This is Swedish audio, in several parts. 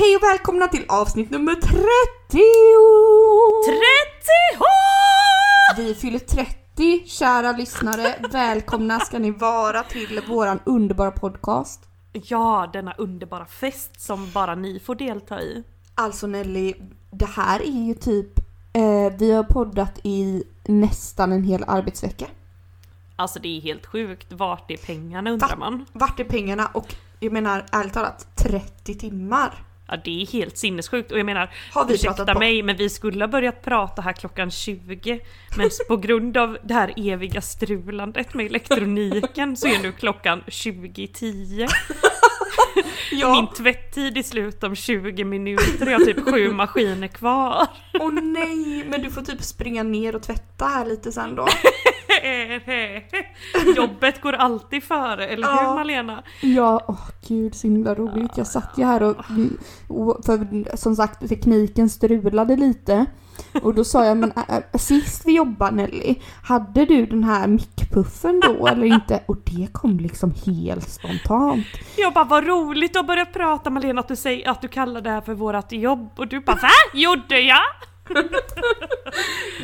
Hej och välkomna till avsnitt nummer 30! 30 Vi fyller 30, kära lyssnare. Välkomna ska ni vara till våran underbara podcast. Ja, denna underbara fest som bara ni får delta i. Alltså Nelly, det här är ju typ, eh, vi har poddat i nästan en hel arbetsvecka. Alltså det är helt sjukt. Vart är pengarna undrar man? Vart är pengarna? Och jag menar ärligt talat 30 timmar. Ja det är helt sinnessjukt och jag menar, Har vi ursäkta mig men vi skulle ha börjat prata här klockan 20 men på grund av det här eviga strulandet med elektroniken så är nu klockan 20.10. Ja, Min tvätttid är slut om 20 minuter och jag har typ sju maskiner kvar. åh nej, men du får typ springa ner och tvätta här lite sen då. Jobbet går alltid före, eller Ja. hur Malena? Ja, åh gud så himla roligt. Jag satt ju här och, och för som sagt tekniken strulade lite. Och då sa jag, men äh, sist vi jobbade Nelly, hade du den här mickpuffen då eller inte? Och det kom liksom helt spontant. Jag bara, vad roligt att börja prata Malena att du säger att du kallar det här för vårat jobb och du bara VA? Gjorde jag?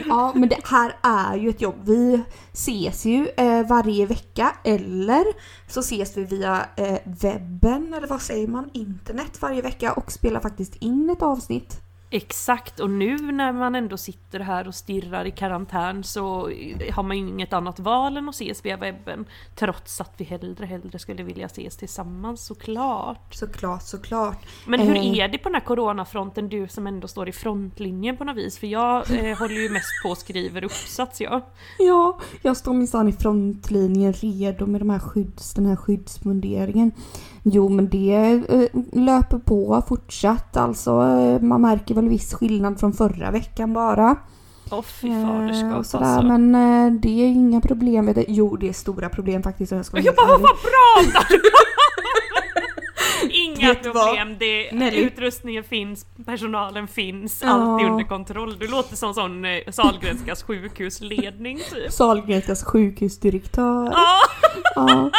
Ja, men det här är ju ett jobb. Vi ses ju eh, varje vecka eller så ses vi via eh, webben eller vad säger man, internet varje vecka och spelar faktiskt in ett avsnitt. Exakt, och nu när man ändå sitter här och stirrar i karantän så har man ju inget annat val än att ses via webben. Trots att vi hellre, hellre skulle vilja ses tillsammans såklart. Såklart, såklart. Men hur Eh. är det på den här coronafronten, du som ändå står i frontlinjen på något vis? För jag eh, håller ju mest på och skriver uppsats jag. Ja, jag står minsann i frontlinjen redo med de här skydds, den här skyddsmunderingen. Jo, men det eh, löper på fortsatt. Alltså, eh, man märker väl viss skillnad från förra veckan bara. Åh fy Eh, faderskap och sådär, alltså. Men eh, det är inga problem. Det. Jo, det är stora problem faktiskt. Jag, ska Jag bara, vad du Inga Vet problem, det, Nelly. utrustningen finns, personalen finns, Ja. allt är under kontroll. Du låter som sån eh, Sahlgrenskas sjukhusledning typ. Sahlgrenskas sjukhusdirektör. Ja. Ja.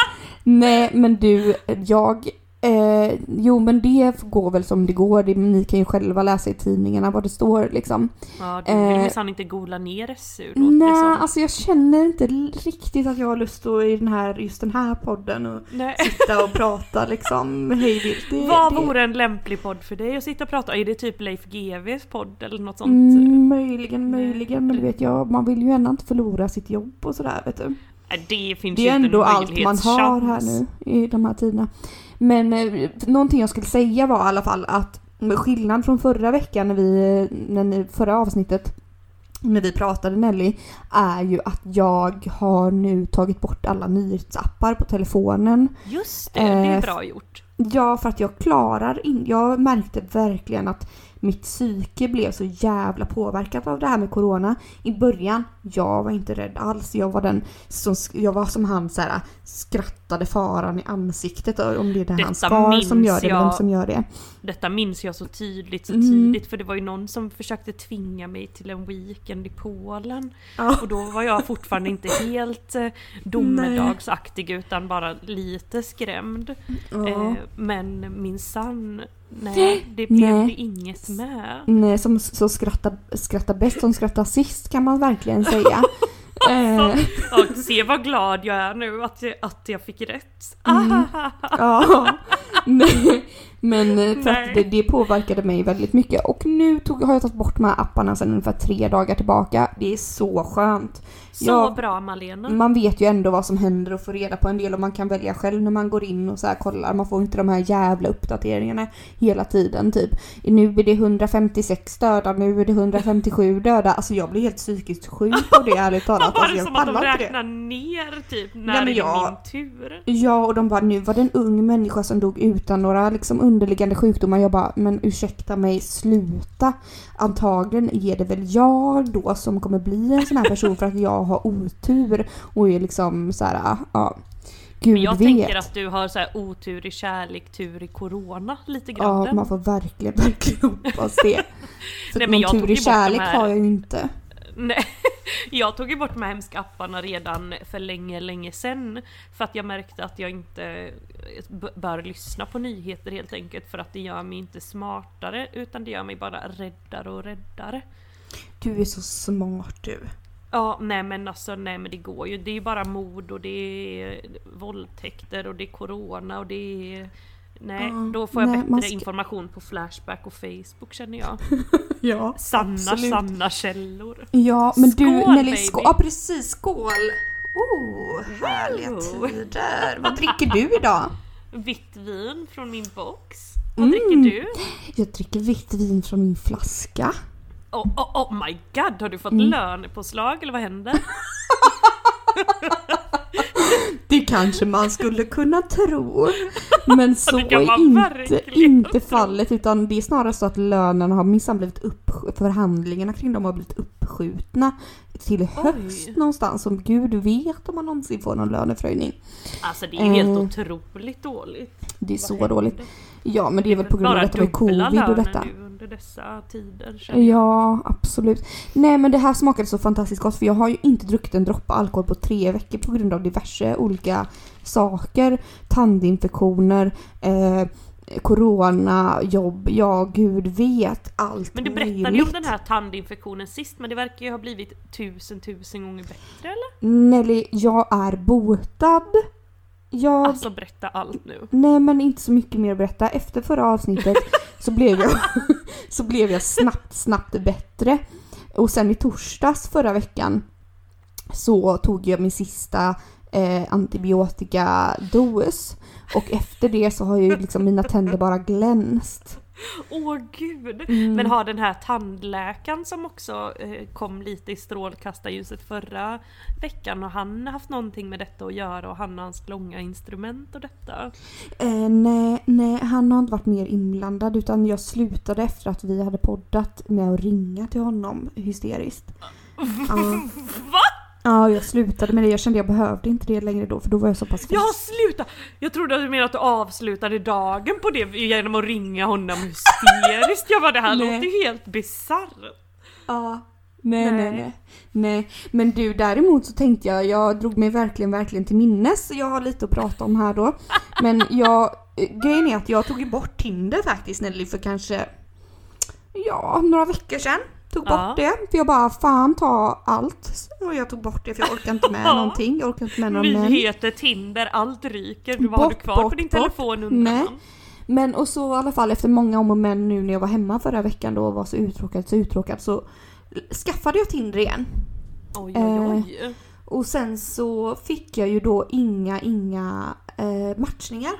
Nej men du, jag... Eh, jo men det går väl som det går. Det, ni kan ju själva läsa i tidningarna vad det står liksom. Ja, du vill Eh. minsann inte gola ner SU Nej, alltså jag känner inte riktigt att jag har lust att i den här, just den här podden och Nej. sitta och prata liksom hej vilt. Det- Vad det- vore en lämplig podd för dig att sitta och prata? Är det typ Leif GWs podd eller något sånt? Mm, möjligen, möjligen. Men du vet jag, man vill ju ändå inte förlora sitt jobb och sådär vet du. Nej, Det finns Det ju är inte ändå allt man har här nu i de här tiderna. Men eh, någonting jag skulle säga var i alla fall att skillnad från förra veckan när vi, när förra avsnittet när vi pratade Nelly, är ju att jag har nu tagit bort alla nyhetsappar på telefonen. Just det, det är Eh, bra gjort. Ja, för att jag klarar in, Jag märkte verkligen att mitt psyke blev så jävla påverkat av det här med corona. I början, jag var inte rädd alls. Jag var den som, jag var som han så här, skrattade faran i ansiktet. Om det är det han Skar som gör det, eller vem som gör det. Detta minns jag så tydligt, så Mm. tidigt för det var ju någon som försökte tvinga mig till en weekend i Polen. Ja. Och då var jag fortfarande inte helt eh, domedagsaktig utan bara lite skrämd. Ja. Eh, men minsann, nej det blev Nej. inget med. Nej, som så skrattar, skrattar bäst som skrattar sist kan man verkligen säga. eh, Och se vad glad jag är nu att jag, att jag fick rätt. Mm. Ja, men eh, för Nej. att det, det påverkade mig väldigt mycket. Och nu tog, har jag tagit bort de här apparna sedan ungefär tre dagar tillbaka. Det är så skönt. Så Ja. bra Malena. Man vet ju ändå vad som händer och får reda på en del och man kan välja själv när man går in och så här kollar. Man får inte de här jävla uppdateringarna hela tiden typ. Nu är det 156 döda, nu är det 157 döda. Alltså jag blir helt psykiskt sjuk på det ärligt talat. Var Alltså, det jag som att de det. räknar ner typ när men det är jag- min tur? Ja, och de bara nu var det en ung människa som dog utan några liksom underliggande sjukdomar. Jag bara, men ursäkta mig, sluta. Antagligen är det väl jag då som kommer bli en sån här person för att jag har otur och är liksom så här, ja. Gud Men jag vet. tänker att du har så här otur i kärlek, tur i corona lite grann. Ja, man får verkligen, verkligen hoppas det. För Nej, men tur i kärlek här- har jag ju inte. Nej, jag tog ju bort de här hemska apparna redan för länge, länge sedan. För att jag märkte att jag inte b- bör lyssna på nyheter helt enkelt. För att det gör mig inte smartare, utan det gör mig bara räddare och räddare. Du är så smart du. Ja, nej men alltså nej men det går ju. Det är ju bara mord och det är våldtäkter och det är corona och det är... Nej, då får jag nej, bättre ska- information på Flashback och Facebook känner jag. Ja, Sanna, absolut. sanna källor. Ja, men du Skål, Nelly, baby. skål. Ja, precis. Skål! Oh, härliga Wow. tider. Vad dricker du idag? Vitt vin från min box. Vad Mm. dricker du? Jag dricker vitt vin från min flaska. Oh, oh, oh my god, har du fått Mm. lönepåslag eller vad händer? Det kanske man skulle kunna tro. Men så är inte, inte fallet utan det är snarare så att lönen har minsann blivit upp, förhandlingarna kring dem har blivit uppskjutna till höst Oj. någonstans. Som gud vet om man någonsin får någon löneförhöjning. Alltså det är helt Eh. otroligt dåligt. Det är Vad så händer? dåligt. Ja men det är väl på grund av detta med covid och detta. nu under dessa tider. Ja, absolut. Nej men det här smakade så fantastiskt gott för jag har ju inte druckit en droppe alkohol på tre veckor på grund av diverse olika saker. Tandinfektioner, eh, corona, jobb, ja gud vet allt Men du berättade ju om möjligt. den här tandinfektionen sist men det verkar ju ha blivit tusen tusen gånger bättre eller? Nelly, jag är botad. Jag... Alltså berätta allt nu. Nej men inte så mycket mer att berätta. Efter förra avsnittet så blev jag, så blev jag snabbt, snabbt bättre. Och sen i torsdags förra veckan så tog jag min sista eh, antibiotikados. Och efter det så har ju liksom mina tänder bara glänst. Åh gud! Mm. Men har den här tandläkaren som också eh, kom lite i strålkastarljuset förra veckan och han haft någonting med detta att göra och han och hans långa instrument och detta? Eh, nej, nej, han har inte varit mer inblandad utan jag slutade efter att vi hade poddat med att ringa till honom hysteriskt. Va? Ja, jag slutade med det. Jag kände jag behövde inte det längre då för då var jag så pass frisk. Jag sluta! Jag trodde att du menade att du avslutade dagen på det genom att ringa honom hysteriskt. Jag bara det här Nej. låter ju helt bisarrt. Ja. Nej, nej, Nej. nej, nej. Men du däremot så tänkte jag, jag drog mig verkligen, verkligen till minnes. Jag har lite att prata om här då. Men jag, grejen är att jag tog ju bort Tinder faktiskt Nelly för kanske, ja, några veckor sedan. Tog bort Ja. det. För jag bara, fan ta allt. Och jag tog bort det för jag orkar inte med någonting. Jag orkar inte med några män. Nyheter, Tinder, allt ryker. Vad har du Bort, kvar på bort, din bort. telefon undrar Nej. man? Men och så i alla fall efter många om och men nu när jag var hemma förra veckan då och var så uttråkad så uttråkad så skaffade jag Tinder igen. Oj Eh, oj oj. Och sen så fick jag ju då inga, inga eh, matchningar.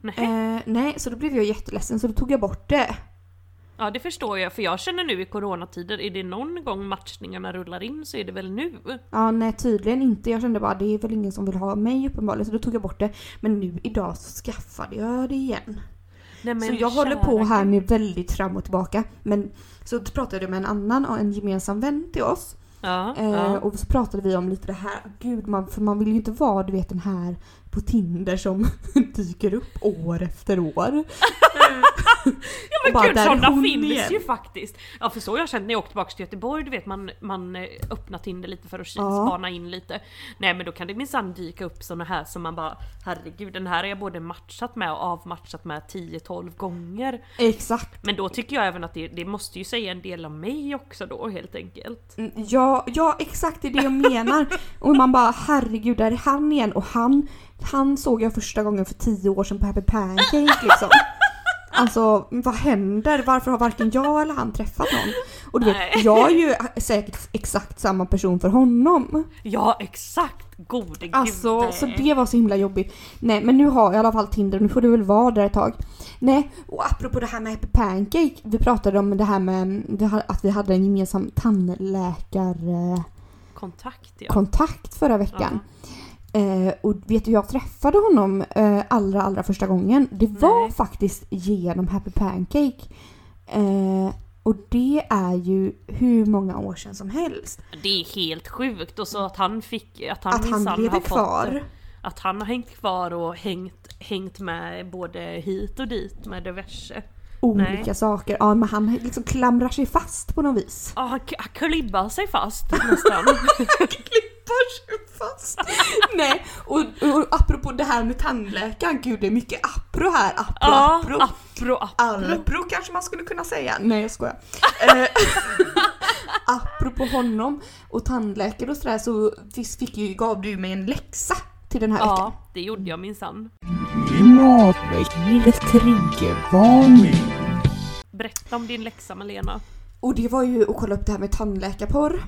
Nej. Eh, nej, så då blev jag jätteledsen så då tog jag bort det. Ja det förstår jag, för jag känner nu i coronatider, är det någon gång matchningarna rullar in så är det väl nu? Ja, nej tydligen inte. Jag kände bara det är väl ingen som vill ha mig uppenbarligen så då tog jag bort det. Men nu idag så skaffade jag det igen. Nej, så jag håller på här nu väldigt fram och tillbaka. Men så pratade jag med en annan, en gemensam vän till oss. Ja, Eh, ja. och så pratade vi om lite det här, gud man, för man vill ju inte vara du vet den här på Tinder som dyker upp år efter år. Ja men gud sådana finns ju faktiskt! Ja för så jag kände när jag åkte tillbaka till Göteborg, du vet man, man eh, öppnar Tinder lite för att spana in lite. Nej men då kan det minsann dyka upp såna här som man bara Herregud den här har jag både matchat med och avmatchat med 10-12 gånger. Exakt. Men då tycker jag även att det, det måste ju säga en del om mig också då helt enkelt. Mm, Ja, ja exakt det är det jag menar. och man bara herregud där är han igen och han, han såg jag första gången för tio år sedan på Happy Pancake liksom. Alltså vad händer? Varför har varken jag eller han träffat någon? Och du vet, Nej. jag är ju säkert exakt samma person för honom. Ja exakt! Gode gud! Alltså, så det var så himla jobbigt. Nej, men nu har jag i alla fall Tinder nu får du väl vara där ett tag. Nej, och apropå det här med Happy Pancake. Vi pratade om det här med här, att vi hade en gemensam tandläkarkontakt Kontakt ja. förra veckan. Eh, och vet du, jag träffade honom eh, allra, allra första gången. Det var Nej. faktiskt genom Happy Pancake. Eh, och det är ju hur många år sedan som helst. Det är helt sjukt och så att han fick, att han Att han lever har fått kvar. Att han har hängt kvar och hängt, hängt med både hit och dit med diverse. Olika Nej. saker. Ja, men han liksom klamrar sig fast på något vis. Ja, han klibbar sig fast nästan. Klippar sig fast. Nej, och, och apropå det här med tandläkaren. Gud, det är mycket apro här. Apro, ja, apro. apro, apro. Alpro kanske man skulle kunna säga. Nej jag skojar. Eh, Apropå honom och tandläkare och sådär så fick, fick ju, gav du mig en läxa till den här veckan. Ja, det gjorde jag minsann. Berätta om din läxa Malena. Och det var ju att kolla upp det här med tandläkarporr.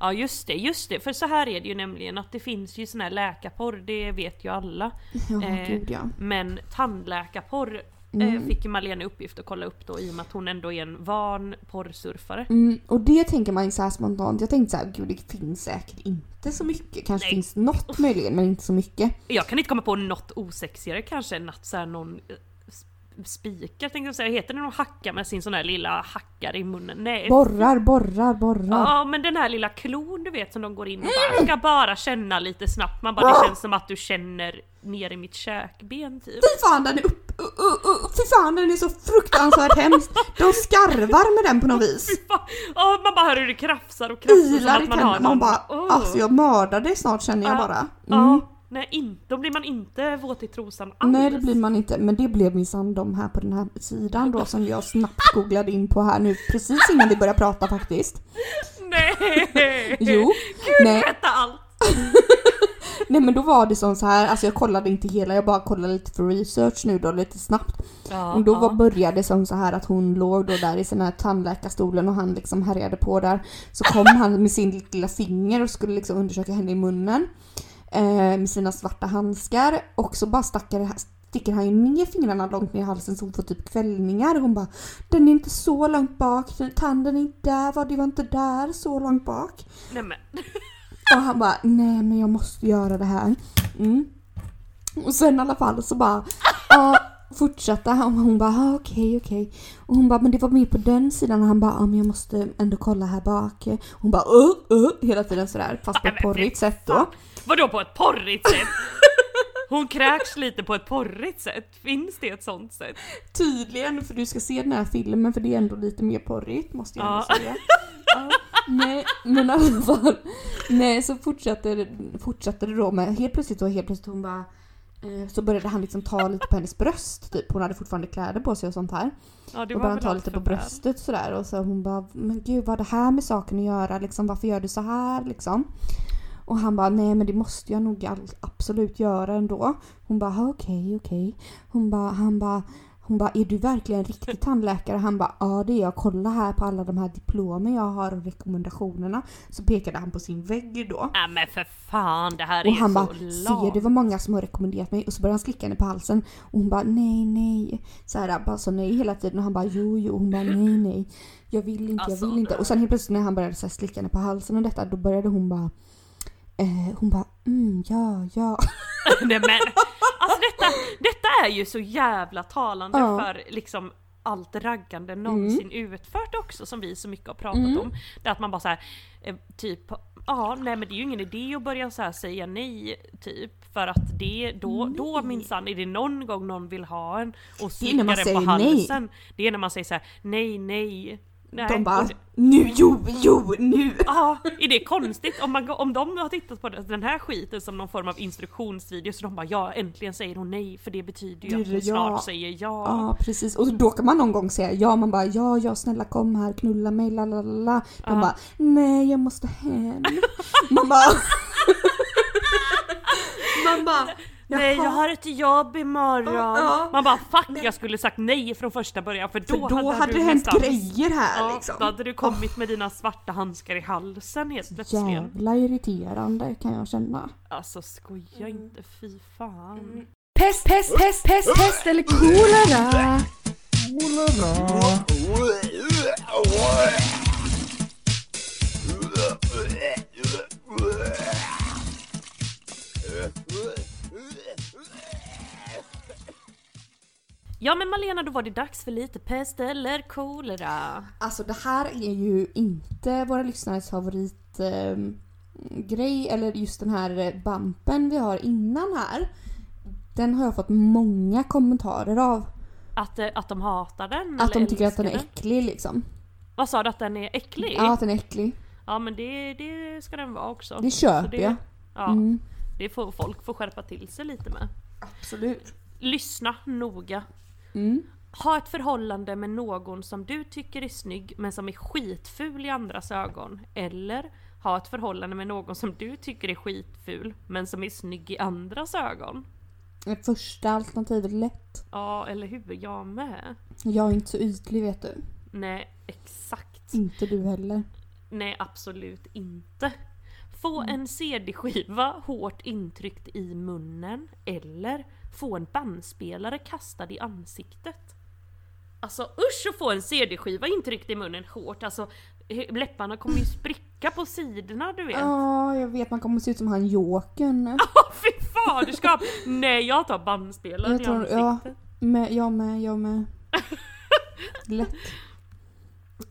Ja just det, just det. För så här är det ju nämligen att det finns ju sån här läkarporr, det vet ju alla. Ja, Eh, gud ja. Men tandläkarporr eh, fick ju Malena uppgift att kolla upp då i och med att hon ändå är en van porrsurfare. Mm, och det tänker man ju så här spontant. Jag tänkte så här, gud det finns säkert inte så mycket. Kanske Nej. finns något möjligen men inte så mycket. Jag kan inte komma på något osexigare kanske än att så här någon eh, spikar tänkte jag säga, heter det någon hacka med sin sån här lilla hackare i munnen? Nej. Borrar, borrar, borrar. Ja men den här lilla klon du vet som de går in och bara ska bara känna lite snabbt. Man bara det känns som att du känner ner i mitt käkben typ. Fy fan den är upp, uh, uh, uh, fy fan den är så fruktansvärt hemskt. De skarvar med den på något vis. Ja man bara hör hur det krafsar och krafsar Ilar i man tänderna. Man någon... bara, Åh. alltså jag mördar dig snart känner jag Ja, bara. Mm. Nej in, då blir man inte våt i trosan alls. Nej det blir man inte, men det blev minsann de här på den här sidan då som jag snabbt googlade in på här nu precis innan vi började prata faktiskt. Nej! Jo, nej, Berätta allt! nej men då var det som så här, alltså jag kollade inte hela, jag bara kollade lite för research nu då lite snabbt. Ja, Och då var, ja. började det som så här att hon låg då där i den här tandläkarstolen och han liksom härjade på där. Så kom han med sin lilla finger och skulle liksom undersöka henne i munnen. Eh, med sina svarta handskar. Och så bara stackar, sticker han ju ner fingrarna långt ner i halsen så hon får typ kvällningar. Hon bara Den är inte så långt bak, tanden är inte där, var det var inte där så långt bak. Nej men. Och han bara, nej men jag måste göra det här. Mm. Och sen i alla fall så bara, fortsatte han och hon bara, ah, okej okej. Och hon bara, men det var mer på den sidan och han bara, ja men jag måste ändå kolla här bak. Och hon bara, uh, uh, hela tiden sådär fast på ett porrigt sätt då. Vadå på ett porrigt sätt? Hon kräks lite på ett porrigt sätt. Finns det ett sånt sätt? Tydligen, för du ska se den här filmen för det är ändå lite mer porrigt måste jag ändå Ja. säga. Ja, nej, men i alla fall. Nej, så fortsatte, fortsatte det då med, helt plötsligt då, helt plötsligt hon bara så började han liksom ta lite på hennes bröst typ. Hon hade fortfarande kläder på sig och sånt här. Ja och började väl ta lite på bröstet sådär och så hon bara Men gud vad har det här med saken att göra liksom? Varför gör du så här liksom? Och han bara nej men det måste jag nog absolut göra ändå. Hon bara "Ah, okej okej. Hon bara han bara hon bara är du verkligen riktig tandläkare? Han bara ja det är jag. Kolla här på alla de här diplomen jag har och rekommendationerna. Så pekade han på sin vägg då. Nej men för fan det här är Och ju han så bara, lamt. ser du vad många som har rekommenderat mig? Och så började han slicka henne på halsen. Och hon bara, nej, nej. Så här, bara så nej hela tiden. Och han bara, jo, jo. Hon bara, nej, nej. Jag vill inte, Alltså, jag vill inte. Och sen helt plötsligt när han började så här, slicka henne på halsen och detta, då började hon bara, eh, hon bara, mm, ja, ja. Nej men, alltså detta, detta är ju så jävla talande Ja. för liksom allt raggande någonsin utfört också som vi så mycket har pratat om. Det är att man bara så här, eh, typ, ja nej men det är ju ingen idé att börja så säga nej typ. För att det, då, då minsann är det någon gång någon vill ha en och slickar en på säger nej. halsen. Det är när man säger så här: nej nej. Nej. De bara, nu, jo, jo, nu. Ja, är det konstigt? Om, man, om de har tittat på den här skiten som någon form av instruktionsvideo så de bara ja äntligen säger hon nej för det betyder ju att hon snart ja. säger ja. Ja precis och då kan man någon gång säga ja man bara ja ja snälla kom här knulla mig la la la la. De Ja. bara nej jag måste hem. man bara Man bara Nej jag har ett jobb imorgon. Ja. Man bara fuck jag skulle sagt nej från första början för då, För då hade du det hänt nästan- grejer här Ja, liksom. Då hade du kommit med dina svarta handskar i halsen helt plötsligt. Jävla irriterande kan jag känna. Alltså skoja inte, fy fan. Pest, pest, pest, pest, pest eller kolera. Ja men Malena, då var det dags för lite pest eller kolera. Alltså det här är ju inte våra lyssnares favoritgrej grej eller just den här eh, bumpen vi har innan här. Den har jag fått många kommentarer av. Att, eh, att de hatar den? Att de tycker att den är äcklig liksom. Vad sa du att den är äcklig? Ja, att den är äcklig. Ja men det, det ska den vara också. Det köper det, jag. Ja, Mm. det får folk får skärpa till sig lite med. Absolut. Lyssna noga. Mm. Ha ett förhållande med någon som du tycker är snygg men som är skitful i andras ögon. Eller ha ett förhållande med någon som du tycker är skitful men som är snygg i andras ögon. Det första alternativet lätt. Ja, eller hur? Jag med. Jag är inte så ytlig vet du. Nej, exakt. Inte du heller. Nej, absolut inte. Få en CD-skiva hårt intryckt i munnen eller få en bandspelare kastad i ansiktet. Alltså usch att få en CD-skiva intryckt i munnen hårt, alltså läpparna kommer ju spricka på sidorna du vet. Ja, jag vet man kommer se ut som han Jokern. Åh fy faderskap! Nej jag tar bandspelaren Jag i tror- ja. ansiktet. Med, jag med, jag med. Lätt.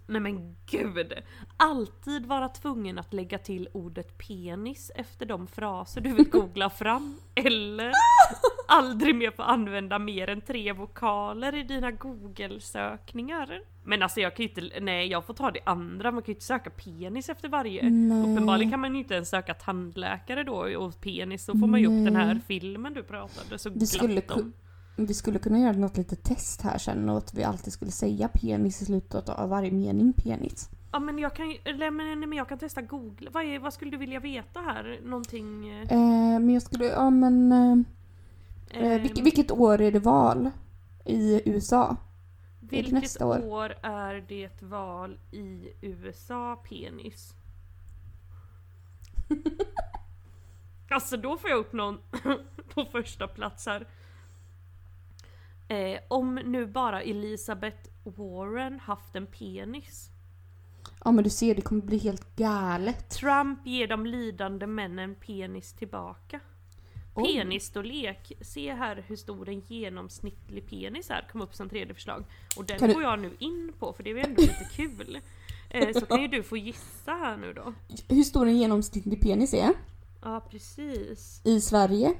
Nej men gud! Alltid vara tvungen att lägga till ordet penis efter de fraser du vill googla fram. Eller aldrig mer få använda mer än tre vokaler i dina google-sökningar. Men alltså jag kan ju inte, nej jag får ta det andra, man kan ju inte söka penis efter varje. Nej. Uppenbarligen kan man ju inte ens söka tandläkare då och penis, så får man ju upp den här filmen du pratade så glatt om. Vi skulle kunna göra något litet test här sen och att vi alltid skulle säga penis i slutet av varje mening. Penis. Ja men jag kan eller, men, jag kan testa googla. Vad, är, vad skulle du vilja veta här? Någonting... Eh, Eh, men jag skulle, ja men... Eh, eh, ehm, vilket, vilket år är det val i USA? vilket nästa år? år är det val i USA penis? alltså då får jag upp någon på första plats här. Eh, om nu bara Elizabeth Warren haft en penis. Ja men du ser, det kommer bli helt galet. Trump ger de lidande männen penis tillbaka. Oj. Penisstorlek. Se här hur stor en genomsnittlig penis är. Kom upp som tredje förslag. Och den Kan du- går jag nu in på för det är ju ändå lite kul. Eh, så kan ju du få gissa här nu då. Hur stor en genomsnittlig penis är Ja precis. i Sverige?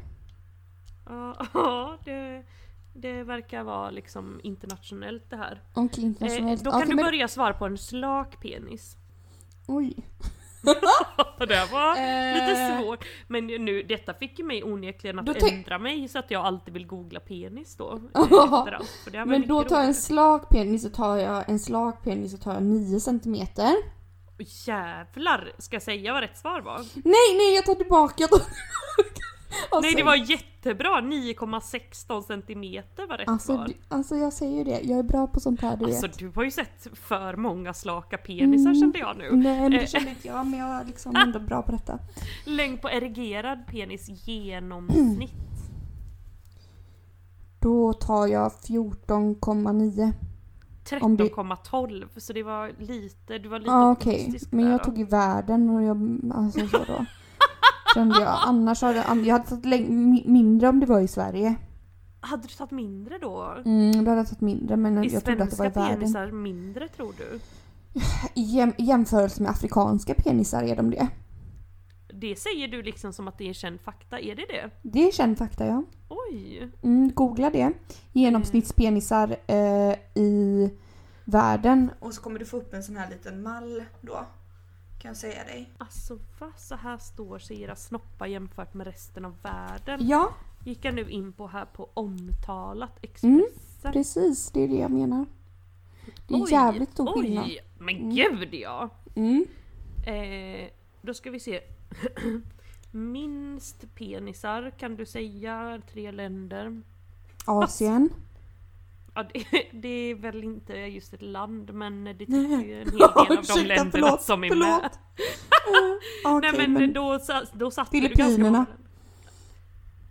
Ja, Ja, det, det verkar vara liksom internationellt det här. Eh, internationellt. då kan Okej, du men- börja svara på en slak penis. Oj. Det var lite Eh. svårt. Men nu, detta fick ju mig onekligen att ändra mig så att jag alltid vill googla penis då. eh, Ja, efter allt. För det här var Men då tar jag en slak penis så tar jag en slak penis så tar jag 9 centimeter. Åh, Jävlar! Ska jag säga vad rätt svar var? Nej, nej jag tar tillbaka. Jag tar tillbaka. Alltså, Nej det var jättebra! 9,16 centimeter var rätt Alltså, svar. alltså jag säger ju det, jag är bra på sånt här du Alltså vet. du har ju sett för många slaka penisar Mm. kände jag nu. Nej men Eh. det känner inte jag, men jag är liksom ändå bra på detta. Längd på erigerad penis genomsnitt. Då tar jag 14,9. Om det- 13,12 så det var lite, du var lite okej, optimistisk men där jag då. tog i världen och jag, alltså så då. Kände jag. Annars hade jag, hade tagit mindre om det var i Sverige. Hade du tagit mindre då? Mm, då hade jag tagit mindre men Är jag trodde att det var i svenska världen. penisar mindre tror du? I jäm, i jämförelse med afrikanska penisar är de det. Det säger du liksom som att det är känd fakta, är det det? Det är känd fakta ja. Oj! Mm, googla det. Genomsnittspenisar eh, i världen. Och så kommer du få upp en sån här liten mall då. Kan jag säga dig. Alltså vad så här står sig era snoppar jämfört med resten av världen? Ja, Gick jag nu in på här på omtalat Mm, Expressen. precis. Det är det jag menar. Det är Oj, jävligt stor skillnad. Oj! Men gud ja! Mm. Eh, då ska vi se. Minst penisar kan du säga, tre länder. Asien. Ja, det, det är väl inte just ett land men det tycker Nej. ju en hel del av de Ursäkta, länderna förlåt, som är förlåt. med. Eh, Okej, Nej men, men... då, då satte du ganska många.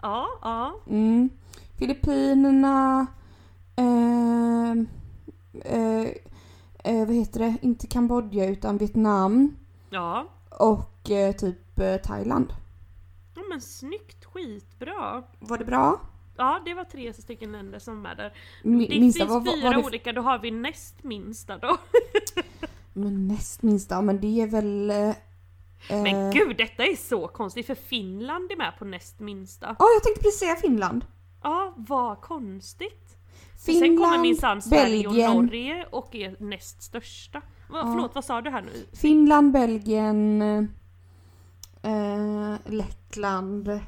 Ja, ja. Mm. Filippinerna. Eh, eh, eh, vad heter det? Inte Kambodja utan Vietnam. Ja. Och eh, typ eh, Thailand. ja men snyggt, skitbra. Var det bra? Ja, det var tre stycken länder som var där. Det minsta, finns vad- fyra vad olika, då har vi näst minsta då. Men näst minsta, men det är väl... eh, Men eh, gud, detta är så konstigt för Finland är med på näst minsta. Ja, jag tänkte precis säga Finland. Ja, vad konstigt. För sen kommer Finland, minsann Sverige Belgien, och Norge och är näst största. Va, Ja. Förlåt, vad sa du här nu? Finland, Belgien, eh, Lettland.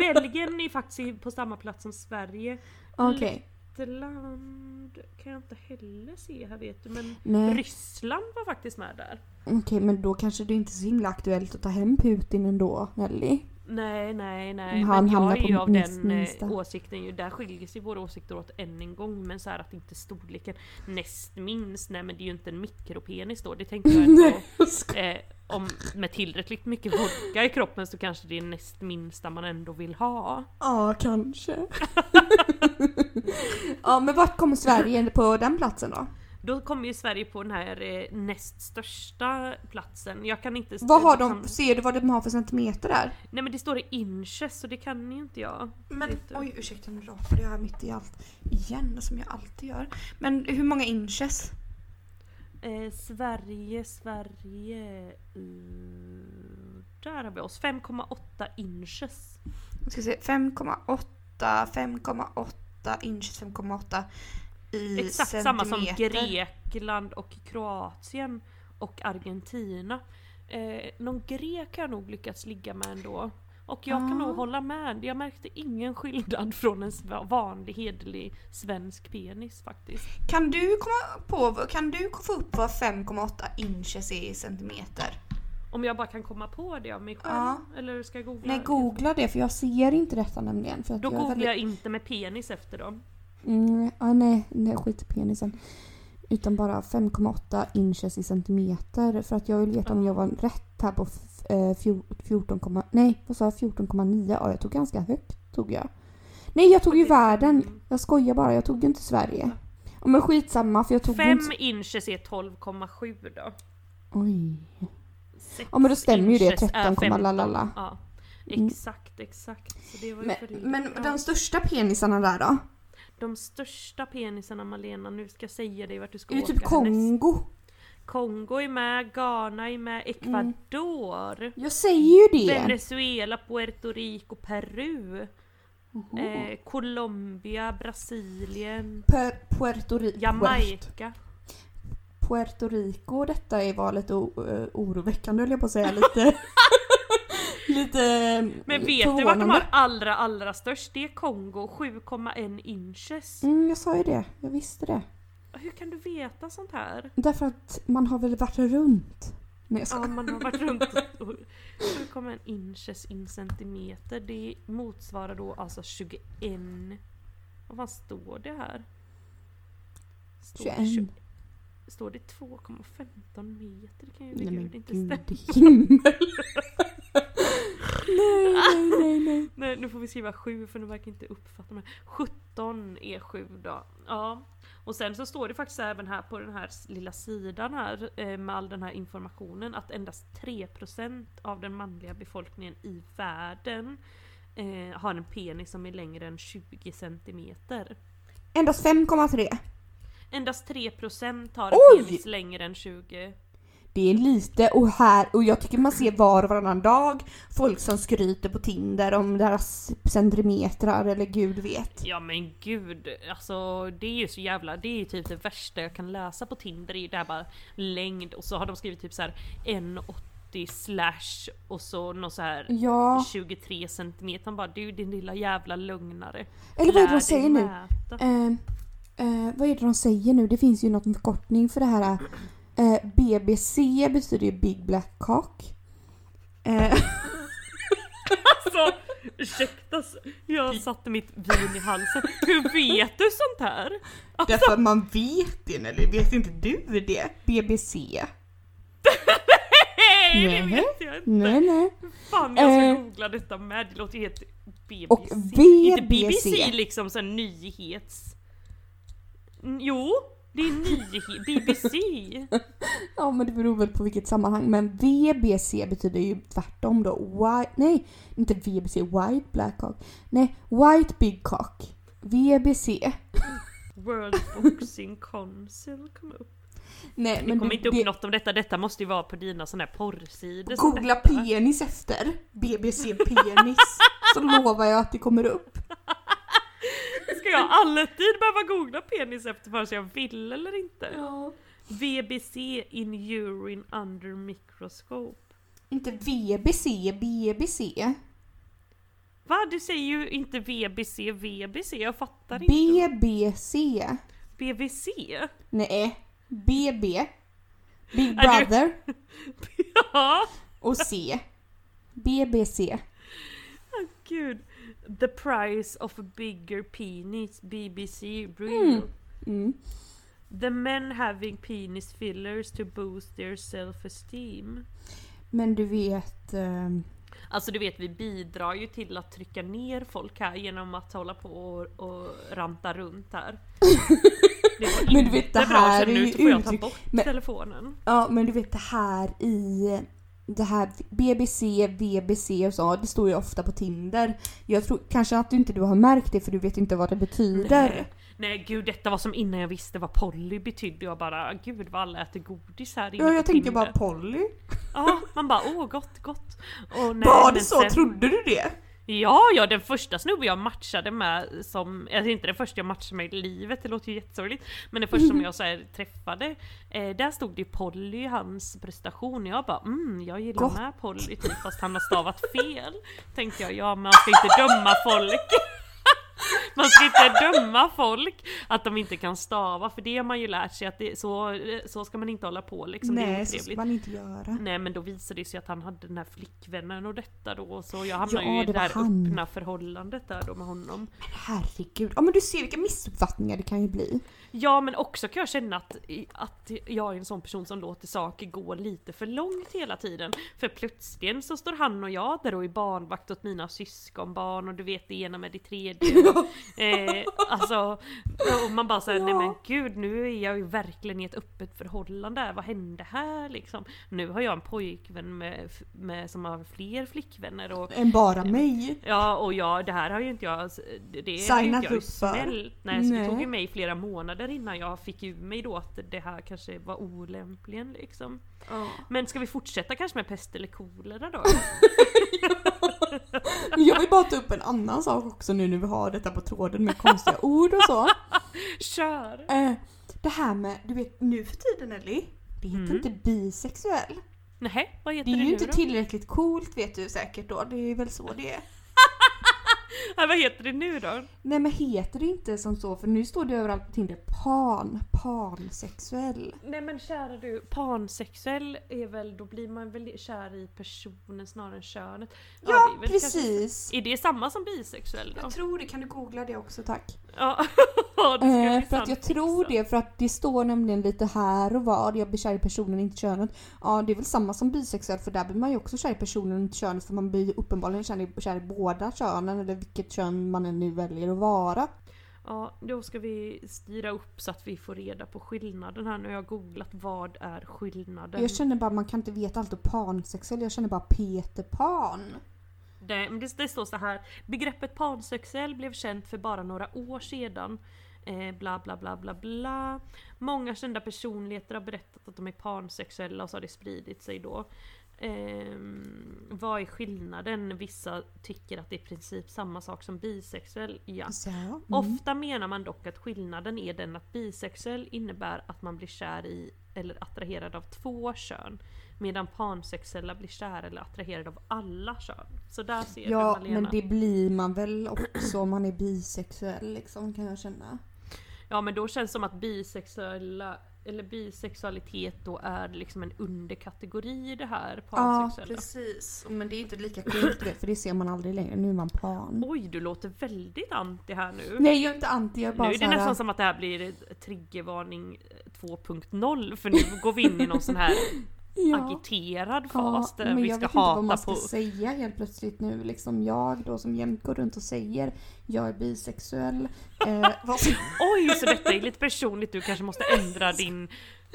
Belgien är faktiskt på samma plats som Sverige. Okej. Lettland kan jag inte heller se här vet du, men Nej. Ryssland var faktiskt med där. Okej, men då kanske det inte är så himla aktuellt att ta hem Putin ändå, Nelly. Nej, nej, nej. Han men jag är ju av den eh, minsta. åsikten ju. Där skiljer sig våra åsikter åt än en gång. Men så här att inte storleken näst minst. Nej men det är ju inte en mikropenis då. Det tänker jag ändå. eh, om med tillräckligt mycket vodka i kroppen så kanske det är näst minsta man ändå vill ha. Ja, kanske. ja, men vart kommer Sverige på den platsen då? Då kommer ju Sverige på den här eh, näst största platsen. Jag kan inte... Vad har de, ser du vad de har för centimeter där? Nej men det står i inches så det kan ju inte jag. Men oj ursäkta nu rapade jag mitt i allt igen som jag alltid gör. Men hur många inches? Eh, Sverige, Sverige... Uh, där har vi oss. 5,8 inches. Jag ska se 5,8, 5,8 inches, 5,8 i Exakt centimeter. samma som Grekland och Kroatien och Argentina. Eh, någon grek har jag nog lyckats ligga med ändå. Och jag kan Ah. nog hålla med. Jag märkte ingen skillnad från en vanlig hederlig svensk penis faktiskt. Kan du komma på, kan du få upp vad 5,8 inches är i centimeter? Om jag bara kan komma på det av mig själv. Ja. Eller ska jag googla? Nej googla det för jag ser inte detta nämligen. För Då jag googlar väldigt- jag inte med penis efter då. Mm, ja, nej, nej, skit i penisen. Utan bara 5,8 inches i centimeter. För att jag vill veta om jag var rätt här på f- eh, fjor- 14, komma- nej vad sa jag 14,9? Ja jag tog ganska högt tog jag. Nej jag tog ju 45. världen. Jag skojar bara, jag tog ju inte Sverige. Ja, men skitsamma för jag tog ju 5 inte... inches är 12,7 då. Oj. Ja, men då stämmer ju det, inches är 13, 15. lalala. Ja. Mm. Exakt, exakt. Men, men de största penisarna där då? De största penisarna Malena, nu ska jag säga dig vart du ska Det är åka typ. Kongo. Kongo är med, Ghana är med, Ecuador. Jag säger ju det. Venezuela, Puerto Rico, Peru. Eh, Colombia, Brasilien, Per, Puerto Rico. Jamaica. Puerto Rico, detta är var lite eh, oroväckande höll jag på att säga. Lite, lite Men vet du vart de har allra allra störst? Det är Kongo, 7,1 inches. Mm, jag sa ju det. Jag visste det. Hur kan du veta sånt här? Därför att man har väl varit runt. Nej Ja, man har varit runt och- 7,1 inches in centimeter. Det motsvarar då alltså 21... Vad fan står det här? Står det 21. tju- Står det 2,15 meter? Det kan ju Nej men inte stämma. nej, nej, nej, nej. Nej, nu får vi skriva 7 för nu verkar inte uppfatta mig. 17 är 7 då. Ja. Och sen så står det faktiskt även här på den här lilla sidan här eh, med all den här informationen att endast 3% av den manliga befolkningen i världen eh, har en penis som är längre än 20 centimeter. Endast 5,3. Endast 3% har en Oj! penis längre än 20. Det är lite och här och jag tycker man ser var och varannan dag folk som skryter på Tinder om deras centimetrar eller gud vet. Ja men gud, alltså det är ju så jävla, det är ju typ det värsta jag kan läsa på Tinder, det är ju det här bara längd och så har de skrivit typ så här 1,80 slash och så någon så här Ja, 23 centimeter. Han bara du din lilla jävla lögnare. eller vad är det de säger nu? mäta." Eh, eh, vad är det de säger nu? Det finns ju något förkortning för det här. Eh, BBC betyder ju Big Black Cock. Eh, Alltså ursäkta, jag satte mitt vin i halsen. Hur vet du sånt här? Alltså, därför att man vet det, eller vet inte du det? BBC? nej det vet jag inte. Nej, nej. Fan jag ska Eh, googla detta med, det låter ju helt BBC. Och Inte BBC. BBC liksom sån nyhets... Jo, det är nyhet, BBC. Ja men det beror väl på vilket sammanhang. Men VBC betyder ju tvärtom då. White, nej, inte VBC, White Black Cock. Nej, White Big Cock. VBC. World Boxing Council kom upp. Nej Det kom du- inte upp det- något om detta, detta måste ju vara på dina såna här porrsidor. Googla penis efter. BBC penis. Så lovar jag att det kommer upp. Ska jag alltid behöva googla penis efter vare sig jag vill eller inte? Ja. VBC in urine under microscope. Inte VBC, BBC. Va? Du säger ju inte VBC, VBC, jag fattar inte. BBC. BVC? Nej. BB. Big Brother. Ja, Och C. BBC. gud. The price of a bigger penis, BBC real. Mm. Mm. The men having penis fillers to boost their self-esteem. Men du vet... ehm, Alltså du vet vi bidrar ju till att trycka ner folk här genom att hålla på och, och ranta runt här. Men du vet, det bra, här känner är ju uttryck- men- telefonen. Ja men du vet det här i det här BBC, VBC och så, det står ju ofta på Tinder. Jag tror kanske att du inte du har märkt det för du vet inte vad det betyder. Nej, nej gud detta var som innan jag visste vad Polly betydde. Jag bara gud vad alla äter godis här inne Ja jag tänkte Tinder. bara Polly. Ja, man bara åh gott gott. Och nej, Var det så? sen- Trodde du det? Ja, ja den första snubben jag matchade med som, alltså inte den första jag matchade med i livet, det låter ju jättesorgligt. Men den första som jag så här, träffade, eh, där stod det Polly hans prestation. Jag bara mm, jag gillar Gott. med Polly typ fast han har stavat fel. Tänkte jag, ja men man ska inte döma folk. Man ska inte döma folk att de inte kan stava, för det har man ju lärt sig att det, så, så ska man inte hålla på liksom. det är Nej så ska man inte göra. Nej men då visade det sig att han hade den här flickvännen och detta då så jag hamnade Ja, ju i det här han. öppna förhållandet där då med honom. Herregud. Ja men du ser vilka missuppfattningar det kan ju bli. Ja men också kan jag känna att, att jag är en sån person som låter saker gå lite för långt hela tiden. För plötsligt så står han och jag där och är barnvakt åt mina syskonbarn och du vet det ena med det tredje. eh, alltså, och man bara säger nej men gud nu är jag ju verkligen i ett öppet förhållande. Vad hände här liksom? Nu har jag en pojkvän med, med, som har fler flickvänner och Än bara mig. Ja och ja, det här har ju inte jag, det Signat inte jag upp för. snällt. Nej, så det tog ju mig flera månader innan jag fick ur mig då att det här kanske var olämpligen liksom. Men ska vi fortsätta kanske med pest eller kolera då? Men jag vill bara ta upp en annan sak också nu när vi har detta på tråden med konstiga ord och så. Kör! Eh, det här med, du vet nu för tiden Ellie, det heter Mm. inte bisexuell. Nej, vad Det heter är det, ju nu inte då? tillräckligt coolt vet du säkert då, det är väl så det är. Nej, vad heter det nu då? Nej men heter det inte som så för nu står det överallt på Tinder pan, pansexuell. Nej men kära du, pansexuell är väl, då blir man väl kär i personen snarare än könet? Ja, det är precis. Kanske, är det samma som bisexuell då? Jag tror det, kan du googla det också tack? Ja, det ska Eh, för att jag tror fixa. det, för att det står nämligen lite här och var, jag blir kär i personen inte könet. Ja det är väl samma som bisexuell för där blir man ju också kär i personen inte könet för man blir uppenbarligen kär i, kär i båda könen eller vilket kön man än nu väljer att vara. Ja, då ska vi styra upp så att vi får reda på skillnaden här. Nu har jag googlat vad är skillnaden. Jag känner bara man kan inte veta allt om pansexuell, jag känner bara Peter Pan. Det, det, det står så här. Begreppet pansexuell blev känt för bara några år sedan. Eh, bla bla bla bla bla. Många kända personligheter har berättat att de är pansexuella och så har det spridit sig då. Ehm, vad är skillnaden? Vissa tycker att det är i princip samma sak som bisexuell. Ja. Så, mm. Ofta menar man dock att skillnaden är den att bisexuell innebär att man blir kär i eller attraherad av två kön. Medan pansexuella blir kär eller attraherad av alla kön. Så där ser Ja du Malena. men det blir man väl också om man är bisexuell liksom kan jag känna. Ja men då känns det som att bisexuella eller bisexualitet då är liksom en underkategori i det här Ja pansexuella. precis, men det är inte lika coolt du vet, för det ser man aldrig längre, nu är man pan. Oj du låter väldigt anti här nu. Nej jag är inte anti, jag är bara nu är det här, nästan som att det här blir triggervarning 2.0 för nu går vi in i någon sån här ja. agiterad Ja, fas där men vi jag ska vet inte vad hata man ska på... säga helt plötsligt nu. Liksom jag då som jämt går runt och säger jag är bisexuell. Eh. Oj, så detta är lite personligt, du kanske måste ändra din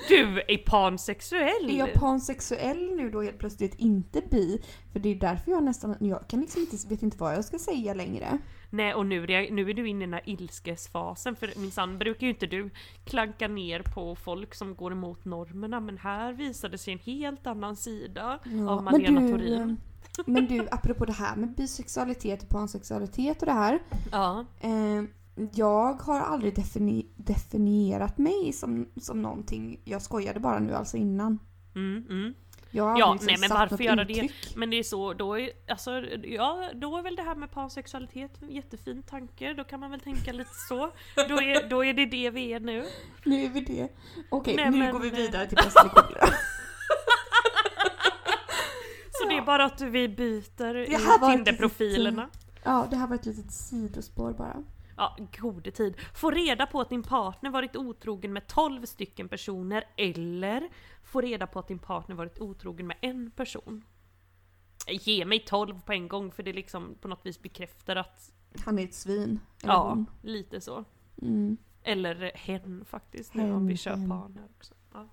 Du är pansexuell! Är jag pansexuell nu då helt plötsligt, inte bi? För det är därför jag nästan, jag kan liksom inte, vet inte vad jag ska säga längre. Nej och nu, är- nu är du inne i den här ilskesfasen för minsann brukar ju inte du klanka ner på folk som går emot normerna men här visade sig en helt annan sida av Malena men du, Thorin. Men du, apropå det här med bisexualitet och pansexualitet och det här. Ja. Eh, jag har aldrig defini- definierat mig som, som någonting. Jag skojade bara nu alltså innan. Mm, mm. Har Ja, aldrig nej liksom men varför göra uttryck. det? Men det är så, då är, alltså, ja, då är väl det här med pansexualitet en jättefin tanke, då kan man väl tänka lite så. Då är, då är det det vi är nu. Nu är vi det. Okej, Nej, nu men, går vi eh, vidare till kolera. Så det är bara att vi byter Tinder-profilerna. Ja, det här var ett litet sidospår bara. Ja, gode tid. Få reda på att din partner varit otrogen med 12 stycken personer eller få reda på att din partner varit otrogen med en person. Ge mig 12 på en gång för det liksom på något vis bekräftar att Han är ett svin. Eller ja, hon. lite så. Mm. Eller hen faktiskt, nu om Hen, vi kör hen. pan här också. Ja.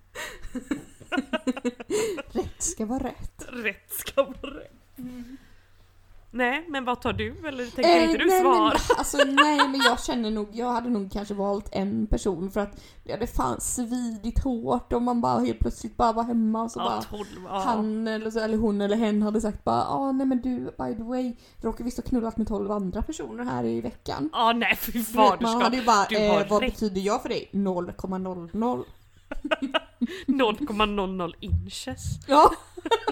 Rätt ska vara rätt. Rätt ska vara rätt. Nej, men vad tar du? Eller tänker Eh, inte du nej, svara? Men, alltså, nej men jag känner nog, jag hade nog kanske valt en person för att det hade fan svidit hårt om man bara helt plötsligt bara var hemma och så Ja, bara 12. Ja. han eller, så, eller hon eller hen hade sagt bara ah nej men du by the way, råkar visst ha knullat med 12 andra personer här i veckan. Ja, nej fy du man hade ju bara, eh, vad rätt. betyder jag för dig? 0,00. 0,00 inches. Ja.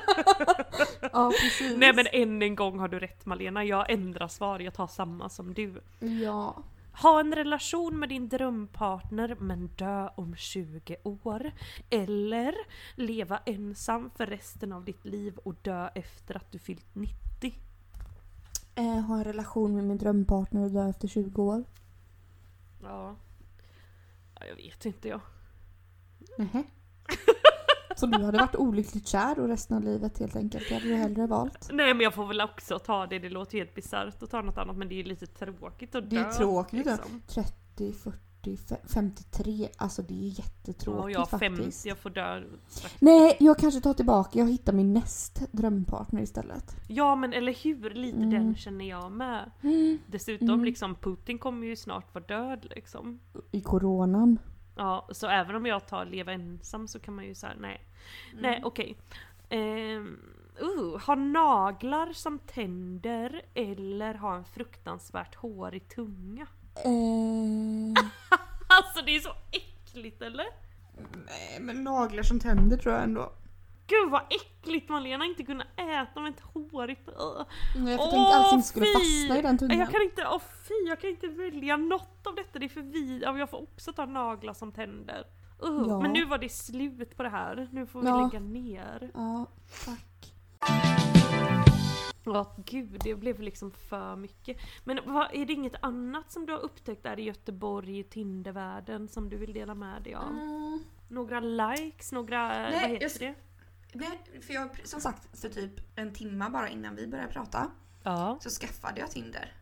ja precis. Nej men än en gång har du rätt Malena, jag ändrar svar, jag tar samma som du. Ja. Ha en relation med din drömpartner men dö om 20 år. Eller leva ensam för resten av ditt liv och dö efter att du fyllt 90. Eh, ha en relation med min drömpartner och dö efter 20 år. Ja. ja jag vet inte jag. Nähä. Så du hade varit olyckligt kär och resten av livet helt enkelt? Det hade du hellre valt? Nej men jag får väl också ta det, det låter helt bisarrt att ta något annat men det är lite tråkigt att Det är dö. tråkigt liksom. 30, 40, fe- 53. Alltså det är Ja, jättetråkigt jag är faktiskt. 50, jag får dö strax. Nej, jag kanske tar tillbaka. Jag hittar min näst drömpartner istället. Ja men eller hur, lite Mm. den känner jag med. Mm. Dessutom Mm. liksom Putin kommer ju snart vara död liksom. I coronan. Ja, så även om jag tar leva ensam så kan man ju säga nej. Nej okej. Ehm, uh, ha naglar som tänder eller ha en fruktansvärt hårig tunga. Eh, Alltså det är så äckligt eller? nej, men naglar som tänder tror jag ändå. Gud vad äckligt Malena inte kunna äta med ett hårigt... Uh. Jag Åh, tänkte att allting skulle fy! fastna i den tungan. Jag kan inte, åh fy, jag kan inte välja något av detta, det är för vid. Ja, Jag får också ta naglar som tänder. Uh, Ja. Men nu var det slut på det här, nu får vi Ja. lägga ner. Ja, tack. Ja gud, det blev liksom för mycket. Men vad, är det inget annat som du har upptäckt där i Göteborg, i Tindervärlden, som du vill dela med dig av? Mm. Några likes, några, Nej, vad heter jag- det? Nej, för jag, som sagt, för typ en timme bara innan vi började prata Ja. så skaffade jag Tinder.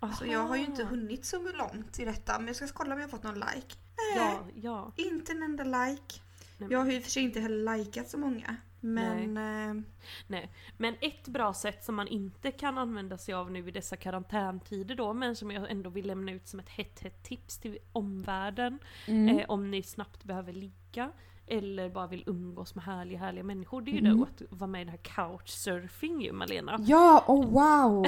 Aha. Så jag har ju inte hunnit så långt i detta men jag ska kolla om jag har fått någon like. Nej, Ja, ja. inte en enda like. Nej, Jag har ju för sig inte heller likat så många. Men... eh, Nej, men ett bra sätt som man inte kan använda sig av nu i dessa karantäntider då, men som jag ändå vill lämna ut som ett hett hett tips till omvärlden, mm. eh, om ni snabbt behöver ligga, eller bara vill umgås med härliga härliga människor, det är ju Mm. då att vara med i det här couchsurfing ju Malena. Ja, oh wow!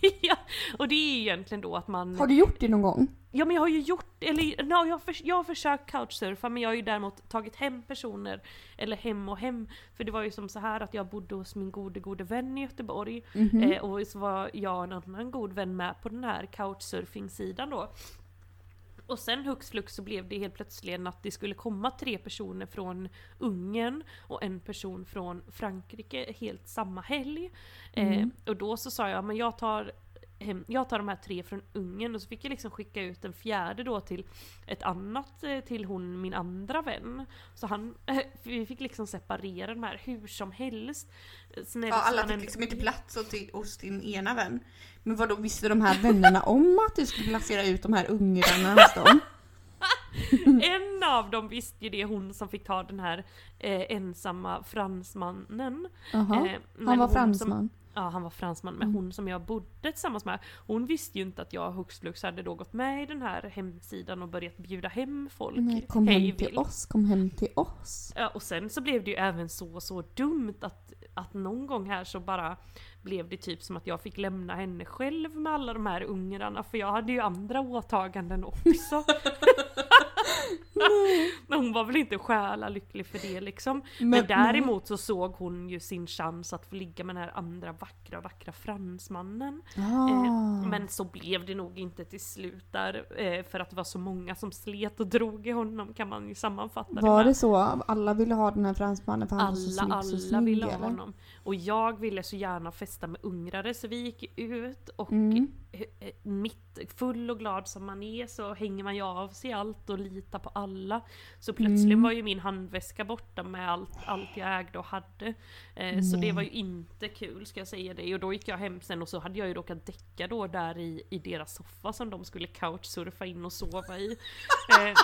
ja, och det är ju egentligen då att man... Har du gjort det någon gång? Ja men jag har ju gjort, eller no, jag, har förs- jag har försökt couchsurfa men jag har ju däremot tagit hem personer, eller hem och hem. För det var ju som så här att jag bodde hos min gode gode vän i Göteborg. Mhm. Eh, och så var jag och en annan god vän med på den här couchsurfing-sidan då. Och sen hux flux så blev det helt plötsligt att det skulle komma tre personer från Ungern och en person från Frankrike helt samma helg. Mm. Eh, och då så sa jag, men jag tar, jag tar de här tre från Ungern och så fick jag liksom skicka ut en fjärde då till ett annat, eh, till hon min andra vän. Så han, vi fick liksom separera de här hur som helst. Snäll, Ja, så alla fick liksom inte plats hos din ena vän. Men vad då visste de här vännerna om att du skulle placera ut de här ungrarna hos dem? en av dem visste ju det, hon som fick ta den här eh, ensamma fransmannen. Jaha. Eh, men Han var hon som- fransman. Ja, han var fransman. Men hon som jag bodde tillsammans med, hon visste ju inte att jag hux flux hade då gått med i den här hemsidan och börjat bjuda hem folk. Nej, kom hej hem till vilt. oss, kom hem till oss. Ja, och sen så blev det ju även så, så dumt att, att någon gång här så bara blev det typ som att jag fick lämna henne själv med alla de här ungrarna för jag hade ju andra åtaganden också. Men hon var väl inte själa lycklig för det liksom. Men, Men- däremot så såg hon ju sin chans att få ligga med den här andra vackra, vackra fransmannen. Ah. Eh, men så blev det nog inte till slut där, eh, för att det var så många som slet och drog i honom kan man ju sammanfatta Var med. det så? Alla ville ha den här fransmannen för han var så Alla, snygg, så alla snygg, ville ha eller? honom. Och jag ville så gärna festa med ungrare så vi gick ut och Mm. eh, mitt full och glad som man är så hänger man ju av sig allt och litar på alla. Så plötsligt Mm. var ju min handväska borta med allt, allt jag ägde och hade. Eh, så det var ju inte kul ska jag säga det. Och då gick jag hem sen och så hade jag ju råkat däcka då där i, i deras soffa som de skulle couchsurfa in och sova i. Eh,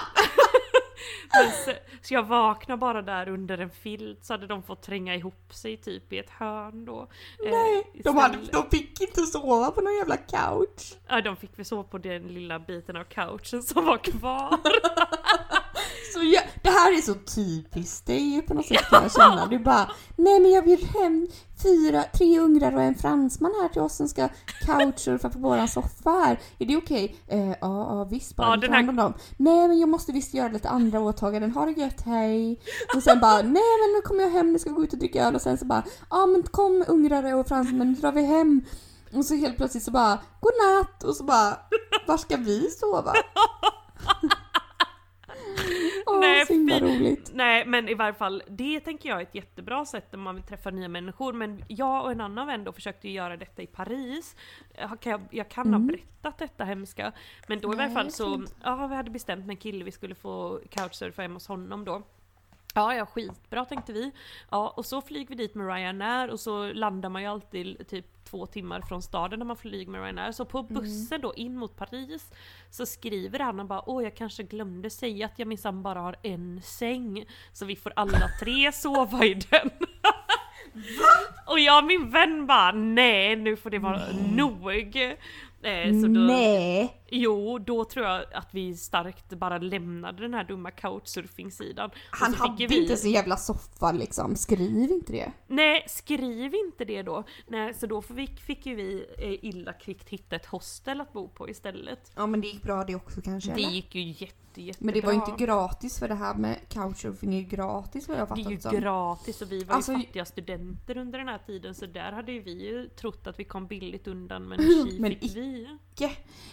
så, så jag vaknade bara där under en filt så hade de fått tränga ihop sig typ i ett hörn då. Nej, Eh, de, hade, de fick inte sova på någon jävla couch. Ja, de fick väl sova på den lilla biten av couchen som var kvar. Så jag, det här är så typiskt dig på något sätt kan jag känna. Du bara, nej men jag bjuder hem fyra, tre ungrar och en fransman här till oss som ska couchsurfa på våran soffa här. Är det okej? Eh, ja, ja visst bara, Ja, hand om dem. Nej men jag måste visst göra lite andra åtaganden, ha det gött, hej. Och sen bara, nej men nu kommer jag hem, nu ska vi gå ut och dricka öl och sen så bara, ja men kom ungrare och fransmän, nu drar vi hem. Och så helt plötsligt så bara, godnatt! Och så bara, var ska vi sova? Nej, så himla roligt. Nej men i varje fall, det tänker jag är ett jättebra sätt när man vill träffa nya människor. Men jag och en annan vän då försökte ju göra detta i Paris. Jag kan, jag kan ha berättat detta hemska. Men då i varje Nej, fall så, ja vi hade bestämt med en kille vi skulle få couchsurfa hemma hos honom då. Ja, ja skitbra tänkte vi. Ja, och så flyger vi dit med Ryanair och så landar man ju alltid typ två timmar från staden när man flyger med Ryanair. Så på bussen då in mot Paris så skriver han och bara åh jag kanske glömde säga att jag minsann bara har en säng. Så vi får alla tre sova i den. och jag och min vän bara nej nu får det vara nog. Eh, så då, Nej! Jo, då tror jag att vi starkt bara lämnade den här dumma couchsurfing-sidan. Han hade vi... inte så jävla soffa liksom, skriv inte det. Nej, skriv inte det då. Nej, så då fick, fick ju vi eh, illa kvickt hitta ett hostel att bo på istället. Ja men det gick bra det också kanske Det eller? gick ju jätte, jättebra. Men det var ju inte gratis för det här med couchsurfing är ju gratis vad jag Det är fattat ju som. gratis och vi var Alltså- ju fattiga studenter under den här tiden så där hade ju vi ju trott att vi kom billigt undan men tji Men fick vi. Icke.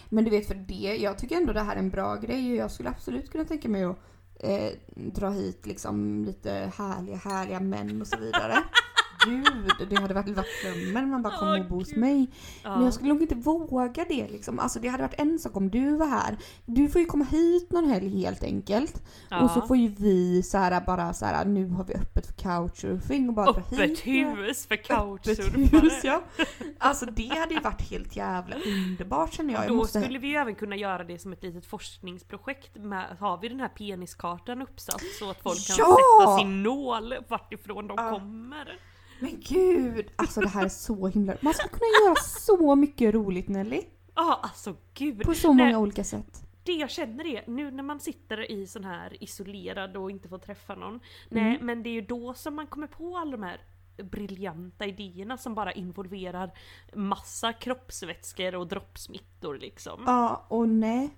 Men du vet för det, jag tycker ändå det här är en bra grej och jag skulle absolut kunna tänka mig att eh, dra hit liksom lite härliga, härliga män och så vidare. Gud, det hade varit varit drömmen om man bara kom Åh, och bo hos mig. Ja. Men jag skulle nog inte våga det liksom. Alltså det hade varit en sak om du var här. Du får ju komma hit någon helg helt enkelt. Ja. Och så får ju vi så här bara så här nu har vi öppet för couchsurfing och bara Öppet hit. hus för couchsurfare. hus ja. Alltså det hade ju varit helt jävla underbart känner jag. jag Då måste... skulle vi ju även kunna göra det som ett litet forskningsprojekt. Med, har vi den här peniskartan uppsatt så att folk kan Ja! sätta sin nål vart ifrån de Ja. kommer. Men gud, alltså det här är så himla... Man skulle kunna göra så mycket roligt Nelly. Ja, alltså gud. På så många Nej, olika sätt. Det jag känner är, nu när man sitter i sån här isolerad och inte får träffa någon. Mm. Nej, men det är ju då som man kommer på alla de här briljanta idéerna som bara involverar massa kroppsvätskor och droppsmittor liksom. Ja, och nej.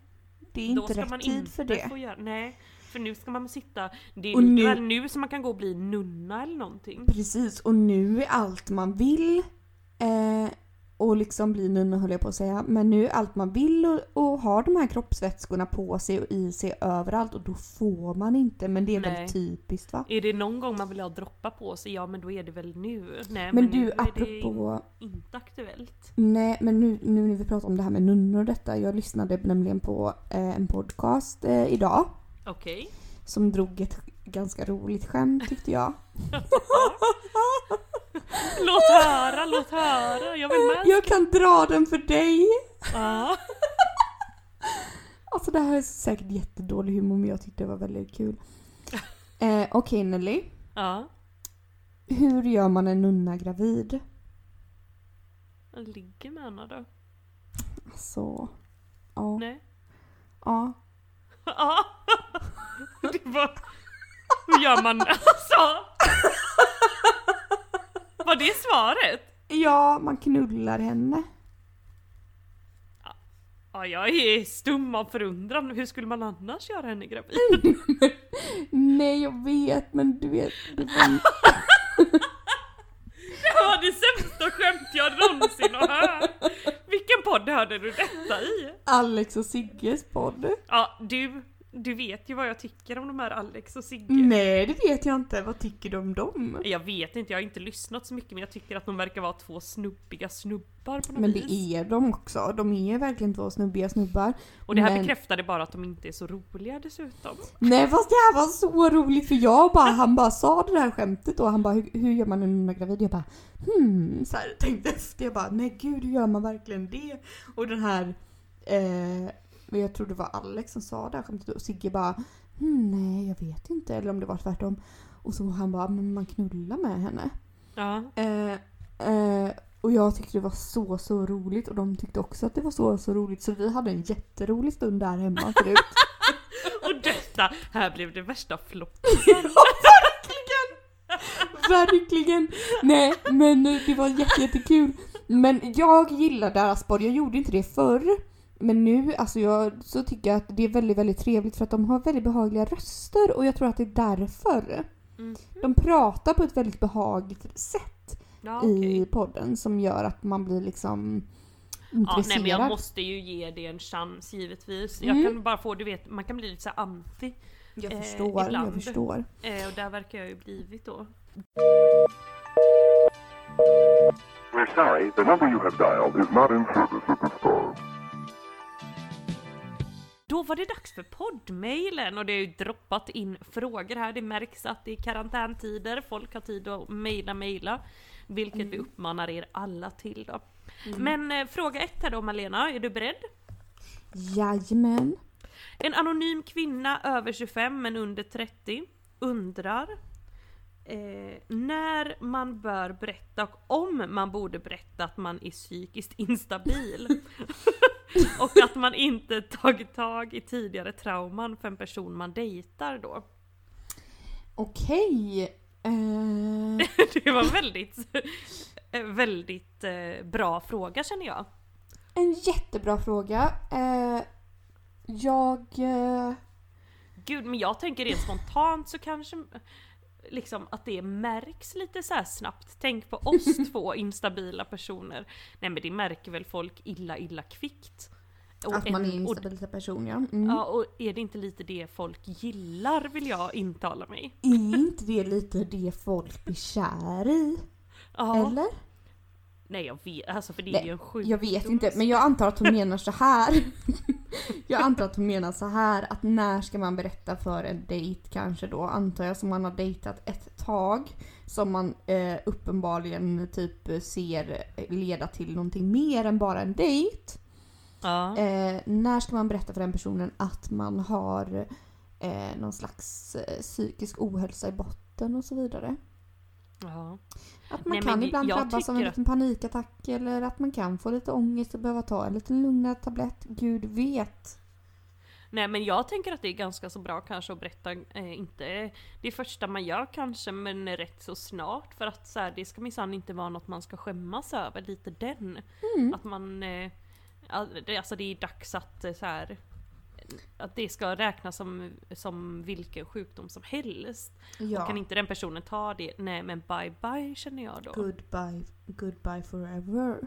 Det är inte rätt tid för det. göra, nej. För nu ska man sitta, det är Och nu- nu som man kan gå och bli nunna eller någonting. Precis, och nu är allt man vill eh, och liksom bli nunna höll jag på att säga. Men nu är allt man vill och, och har de här kroppsvätskorna på sig och i sig överallt och då får man inte. Men det är Nej. väl typiskt va? Är det någon gång man vill ha droppar på sig, ja men då är det väl nu. Nej Men nu du är det apropå inte aktuellt. Nej, men nu, nu när vi pratar om det här med nunnor och detta. Jag lyssnade nämligen på eh, en podcast eh, idag Okej. som drog ett ganska roligt skämt tyckte jag. Låt höra, låt höra, jag vill med. Jag kan dra den för dig. Ja. alltså det här är säkert jättedålig humor men jag tyckte det var väldigt kul. Eh, Okej Nelly, Ja. hur gör man en nunna gravid? Jag ligger med henne då. Alltså, ja. Nej. ja. Ja. Det var... Hur gör man alltså? Var det svaret? Ja, man knullar henne. Ja, jag är stum av förundran. Hur skulle man annars göra henne gravid? Nej jag vet men du vet. Det var... Det var det sämsta skämt jag någonsin har hört. Vilken podd hörde du detta i? Alex och Sigges podd. Ja, du, du vet ju vad jag tycker om de här Alex och Sigge. Nej det vet jag inte. Vad tycker du om dem? Jag vet inte, jag har inte lyssnat så mycket men jag tycker att de verkar vara två snubbiga snubbar på något Men det vis. är de också. De är verkligen två snubbiga snubbar. Och det här men... bekräftade bara att de inte är så roliga dessutom. Nej fast det här var så roligt för jag bara, han bara sa det där skämtet och han bara hur, hur gör man en nunna gravid? Jag bara hmm, så här, tänkte efter. Jag bara nej gud hur gör man verkligen det? Och den här, eh, jag tror det var Alex som sa det här skämtet och Sigge bara hmm, nej jag vet inte. Eller om det var tvärtom. Och så han bara men man knullar med henne. Ja. Eh, eh, och jag tyckte det var så så roligt och de tyckte också att det var så så roligt så vi hade en jätterolig stund där hemma förut. Och detta, här blev det värsta floppen. Verkligen! Nej men eh, det var jätte, jättekul. Men jag gillar deras podd, jag gjorde inte det förr. Men nu, alltså jag så tycker jag att det är väldigt, väldigt trevligt för att de har väldigt behagliga röster och jag tror att det är därför. Mm. De pratar på ett väldigt behagligt sätt Ja, i podden som gör att man blir liksom Ja, intresserad. nej men jag måste ju ge det en chans givetvis. Jag Mm. kan bara få, du vet, man kan bli lite så anti. Jag eh, förstår, jag ibland. förstår. Eh, och där verkar jag ju blivit då. We're sorry, the number you have dialed is not in service at this time. Då var det dags för poddmailen och det har ju droppat in frågor här. Det märks att det är karantäntider, folk har tid att mejla, mejla. Vilket vi uppmanar er alla till då. Men eh, fråga ett här då Malena, är du beredd? Jajamän. En anonym kvinna över 25 men under 30 undrar eh, när man bör berätta och om man borde berätta att man är psykiskt instabil. och att man inte tagit tag i tidigare trauman för en person man dejtar då. Okej. Eh, Det var väldigt, eh, väldigt eh, bra fråga känner jag. en jättebra fråga. Eh, jag... Gud, men jag tänker rent spontant så kanske liksom att det märks lite så här snabbt. Tänk på oss två instabila personer. Nej men det märker väl folk illa illa kvickt. Och att man är instabil person ja. Mm. Ja, och är det inte lite det folk gillar vill jag intala mig. Är inte det lite det folk blir kär i? Ja. Eller? Nej jag vet, alltså för det är ju Nej, en sjukdom. jag vet inte, men jag antar att hon menar så här. jag antar att hon menar så här att när ska man berätta för en dejt kanske då, antar jag, som man har dejtat ett tag. Som man eh, uppenbarligen typ ser leda till någonting mer än bara en dejt. Ja. Eh, när ska man berätta för den personen att man har eh, någon slags eh, psykisk ohälsa i botten och så vidare? Att man Nej, kan ibland drabbas av en liten panikattack eller att man kan få lite ångest och behöva ta en liten lugnare tablett. Gud vet. Nej men jag tänker att det är ganska så bra kanske att berätta, eh, inte det första man gör kanske, men rätt så snart. För att så här, det ska minsann inte vara något man ska skämmas över, lite den. Mm. Att man, eh, alltså det är dags att eh, så här, att det ska räknas som, som vilken sjukdom som helst. Ja. Och kan inte den personen ta det, nej men bye bye känner jag då. Goodbye, goodbye forever.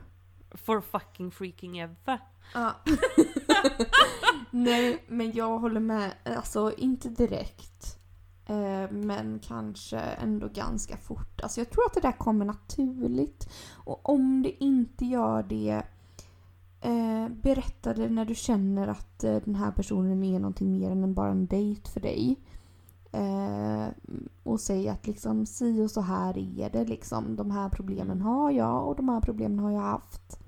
For fucking freaking ever. Ja. Nej, men jag håller med. Alltså inte direkt. Eh, men kanske ändå ganska fort. Alltså jag tror att det där kommer naturligt. Och om det inte gör det, eh, berätta det när du känner att eh, den här personen är någonting mer än bara en dejt för dig. Eh, och säg att liksom si och så här är det liksom. De här problemen har jag och de här problemen har jag haft.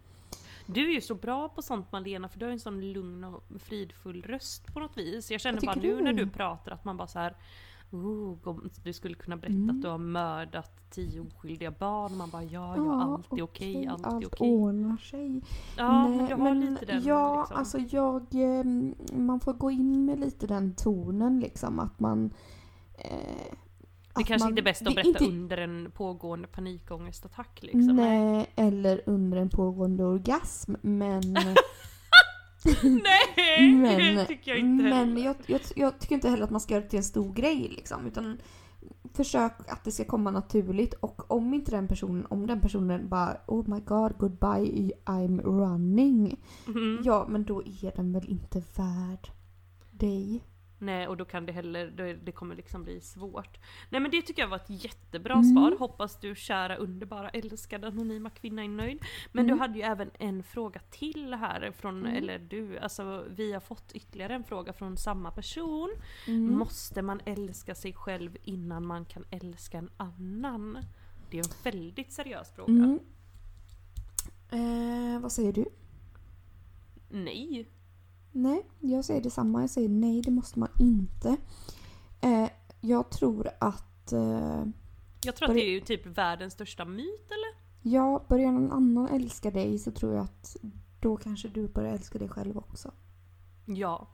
Du är ju så bra på sånt Malena för du har ju en sån lugn och fridfull röst på något vis. Jag känner bara nu när du pratar att man bara så här. Oh, du skulle kunna berätta Mm. att du har mördat tio oskyldiga barn. Man bara ja, ja, Ja, allt är okej, okej, allt är allt okej. ordnar sig. Ja, Nej, men du har lite den Ja, liksom. alltså jag... eh, Man får gå in med lite den tonen liksom att man... Eh, Det att kanske man, inte är bäst att berätta inte- under en pågående panikångestattack liksom. Nej, eller under en pågående orgasm. Men, Nej, men, det tycker jag inte men heller. jag, jag, jag tycker inte heller att man ska göra det till en stor grej liksom. Utan försök att det ska komma naturligt. Och om inte den personen, om den personen bara Oh my god, goodbye, I'm running. Mhm. Ja, men då är den väl inte värd dig. Nej, och då kan det heller, det kommer liksom bli svårt. Nej men det tycker jag var ett jättebra Mm. svar. Hoppas du kära underbara älskade anonyma kvinna är nöjd. Men Mm. du hade ju även en fråga till här från, eller du, alltså vi har fått ytterligare en fråga från samma person. Mm. Måste man älska sig själv innan man kan älska en annan? Det är en väldigt seriös fråga. Mm. Eh, vad säger du? Nej. Nej, jag säger detsamma. Jag säger nej, det måste man inte. Eh, jag tror att eh, Jag tror att det är ju typ världens största myt eller? ja, börjar någon annan älska dig så tror jag att då kanske du börjar älska dig själv också. Ja,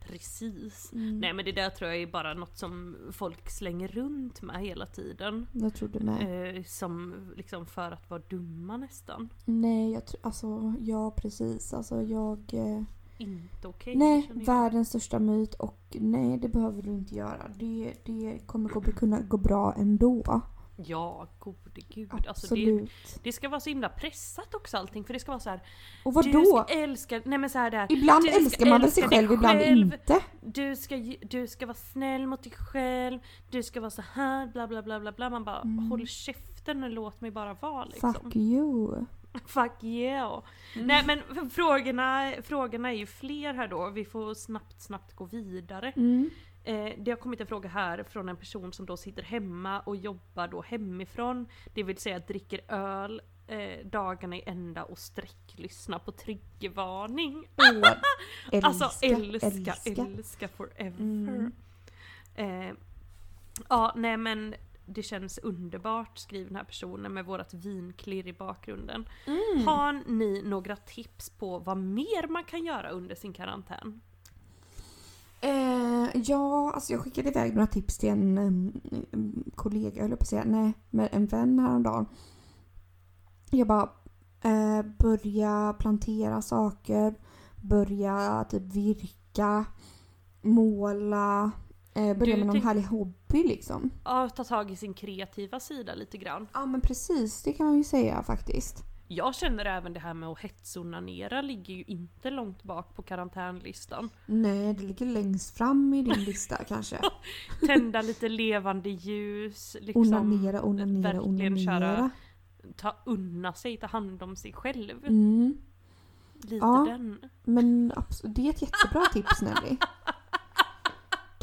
precis. Mm. Nej men det där tror jag är bara något som folk slänger runt med hela tiden. Jag tror du med. Eh, som liksom för att vara dumma nästan. Nej, jag tror, alltså ja precis. Alltså jag... Eh, Inte okej. nej, känner jag. världens största myt och nej, det behöver du inte göra. Det, det kommer gå, kunna gå bra ändå. Ja, gode gud. Alltså det, Absolut. det ska vara så himla pressat också allting. För det ska vara så här. och Du vadå? ska älska, nej men så här där. Ibland du ska älskar man väl sig själv, ibland själv. inte. Du ska, du ska vara snäll mot dig själv, du ska vara så här bla bla bla bla bla. Man bara håll käften och låt mig bara vara liksom. Mm. Fuck you. Fuck yeah! Nej men frågorna, frågorna är ju fler här då, vi får snabbt snabbt gå vidare. Mm. Eh, det har kommit en fråga här från en person som då sitter hemma och jobbar då hemifrån. Det vill säga dricker öl eh, dagarna i ända och sträcklyssnar på triggervarning. Åh, älska, alltså älska, älska, älska. forever. Mm. Eh, ja, nej men det känns underbart skriver den här personen med vårat vinklirr i bakgrunden. Mm. Har ni några tips på vad mer man kan göra under sin karantän? Eh, ja, alltså jag skickade iväg några tips till en, em, kollega, höll jag på att säga, nej, men en vän häromdagen. Jag bara, eh, börja plantera saker, börja typ virka, måla, eh, börja med någon härlig hobby liksom. Ja, ta tag i sin kreativa sida lite grann. Ja men precis, det kan man ju säga faktiskt. Jag känner även det här med att hetsonanera ligger ju inte långt bak på karantänlistan. Nej, det ligger längst fram i din lista kanske. Tända lite levande ljus, liksom Onanera, onanera, verkligen köra, onanera. ta unna sig, ta hand om sig själv. Mm. Lite Ja. den. Men det är ett jättebra tips Nelly.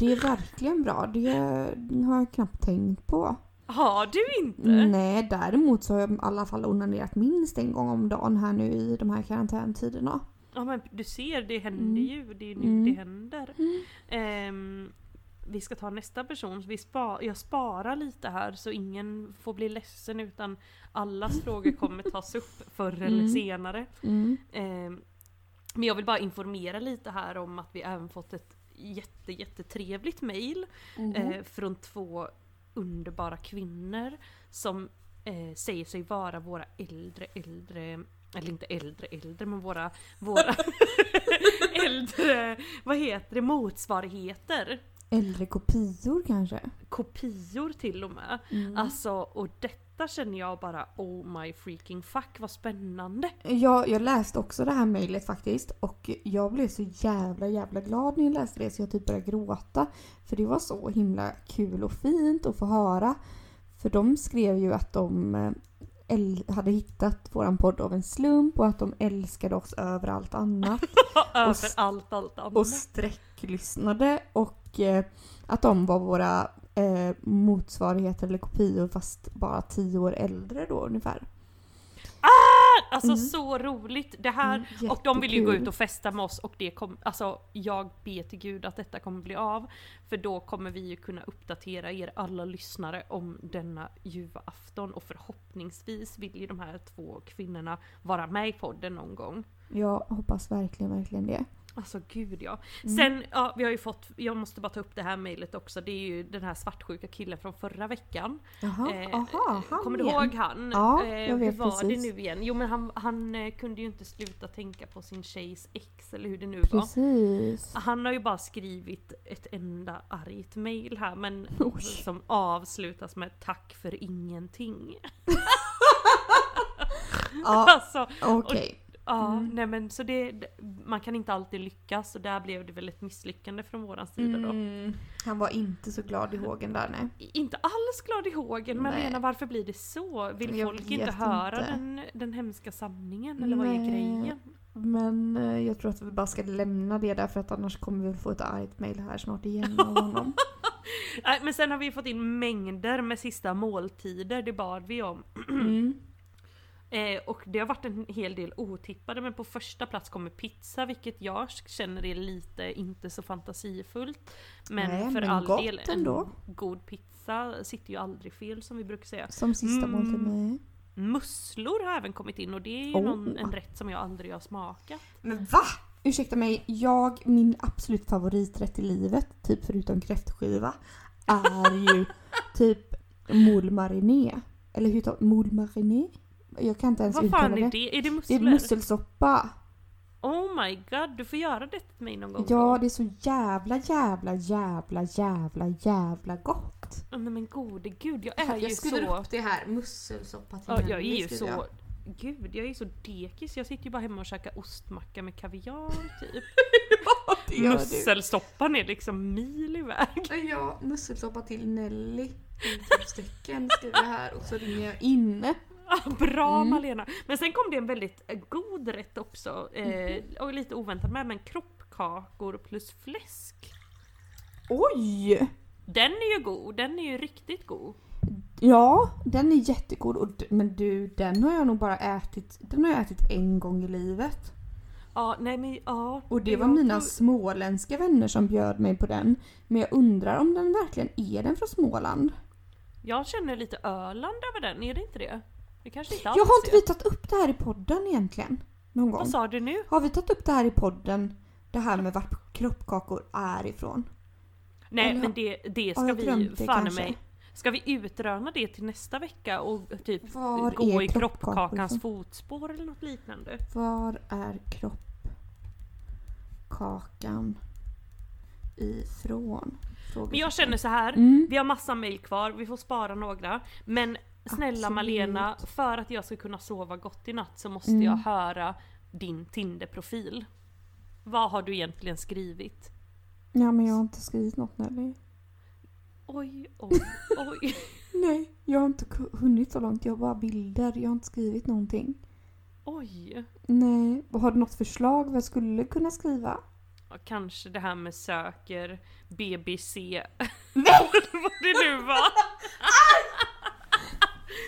Det är verkligen bra. Det har jag knappt tänkt på. Har du inte? Nej, däremot så har jag i alla fall onanerat minst en gång om dagen här nu i de här karantäntiderna. Ja men du ser, det händer Mm. ju. Det är nu Mm. det händer. Ehm, vi ska ta nästa person. Vi spa, jag sparar lite här så ingen får bli ledsen utan allas frågor kommer tas upp förr eller Mm. senare. Mm. Ehm, men jag vill bara informera lite här om att vi även fått ett jätte, jättetrevligt mail Mhm. eh, från två underbara kvinnor som eh, säger sig vara våra äldre, äldre, eller inte äldre, äldre men våra, våra äldre, vad heter det, motsvarigheter. Äldre kopior kanske? Kopior till och med. Mm. Alltså, och detta känner jag bara oh my freaking fuck vad spännande. Jag, jag läste också det här mejlet faktiskt och jag blev så jävla jävla glad när jag läste det så jag typ började gråta. För det var så himla kul och fint att få höra. För de skrev ju att de eh, hade hittat våran podd av en slump och att de älskade oss över allt annat. Över allt, allt annat. och sträcklyssnade och att de var våra eh, motsvarigheter eller kopior fast bara tio år äldre då ungefär. Ah! Alltså så roligt! Det här, Mm, och de vill ju gå jättekul. ut och festa med oss och det kom, alltså jag ber till gud att detta kommer bli av. För då kommer vi ju kunna uppdatera er alla lyssnare om denna ljuva afton och förhoppningsvis vill ju de här två kvinnorna vara med i podden någon gång. Jag hoppas verkligen, verkligen det. Alltså gud ja. Mm. Sen, ja vi har ju fått, jag måste bara ta upp det här mejlet också, det är ju den här svartsjuka killen från förra veckan. Jaha, Eh, aha, han Kommer du igen. ihåg han? Ja, Eh, jag vet hur var precis. det nu igen? Jo men han, han eh, kunde ju inte sluta tänka på sin tjejs ex eller hur det nu var. Precis. Han har ju bara skrivit ett enda argt mail här men Oj. som avslutas med tack för ingenting. Ja, Alltså, okej. Ja, Mm. nej men så det, man kan inte alltid lyckas och där blev det väl ett misslyckande från våran sida då. Mm, han var inte så glad i hågen där nej. Inte alls glad i hågen, men Nej. menar varför blir det så? Vill Jag folk inte höra inte. Den, den hemska sanningen? Eller vad är Nej. grejen? Men eh, jag tror att vi bara ska lämna det där för att annars kommer vi få ett argt mail här snart igen av honom. Nej, men sen har vi fått in mängder med sista måltider, det bad vi om. Mm. Eh, och det har varit en hel del otippade, men på första plats kommer pizza, vilket jag känner är lite inte så fantasifullt. Men Nej, för men all gott del, ändå. en god pizza sitter ju aldrig fel som vi brukar säga. Som sista Mm. måltid med. Musslor har även kommit in och det är ju Oh. någon, en rätt som jag aldrig har smakat. Men va? Ursäkta mig, jag, min absolut favoriträtt i livet, typ förutom kräftskiva, är ju typ moule mariné. Eller hur tar moule mariné? Jag kan inte ens Vad fan det. är det? Är det Det musslor? är musselsoppa. Oh my god, du får göra det till mig någon gång Ja, då. det är så jävla, jävla, jävla, jävla, jävla gott. Ja, men gode gud, jag är ju jag skriver så... upp det här, musselsoppa till Ja, jag är ju så... jag. Gud, jag är ju så dekis. Jag sitter ju bara hemma och käkar ostmacka med kaviar typ. Ja, det gör du. Musselsoppan är liksom mil iväg. Ja, musselsoppa till Nelly. Utropstecken skriver jag här och så ringer jag in. Bra Mm. Malena! Men sen kom det en väldigt eh, god rätt också. Eh, Mhm. och lite oväntat med, men kroppkakor plus fläsk. Oj! Den är ju god, den är ju riktigt god. Ja, den är jättegod. Och, men du, den har jag nog bara ätit, den har jag ätit en gång i livet. Ja, nej men ja. Och det var mina tror- småländska vänner som bjöd mig på den. Men jag undrar om den verkligen är den från Småland. Jag känner lite Öland över den, är det inte det? Det kanske inte alls Jag har inte är. vi tagit upp det här i podden egentligen? Någon gång? Vad sa du nu? Har vi tagit upp det här i podden? Det här med vart kroppkakor är ifrån? Nej Eller- men det, det ska vi fan mig. Ska vi utröna det till nästa vecka och typ Var gå i kroppkakans ifrån? fotspår eller något liknande? Var är kroppkakan ifrån? Men jag känner så här. Mm. vi har massa mail kvar, vi får spara några. Men snälla Absolut. Malena, för att jag ska kunna sova gott i natt så måste Mm. jag höra din Tinder-profil. Vad har du egentligen skrivit? Ja men jag har inte skrivit något Nelly. Oj, oj, oj. Nej, jag har inte hunnit så långt. Jag har bara bilder. Jag har inte skrivit någonting. Oj. Nej. Har du något förslag vad jag skulle kunna skriva? Kanske det här med söker BBC. Nej! Vad det nu var.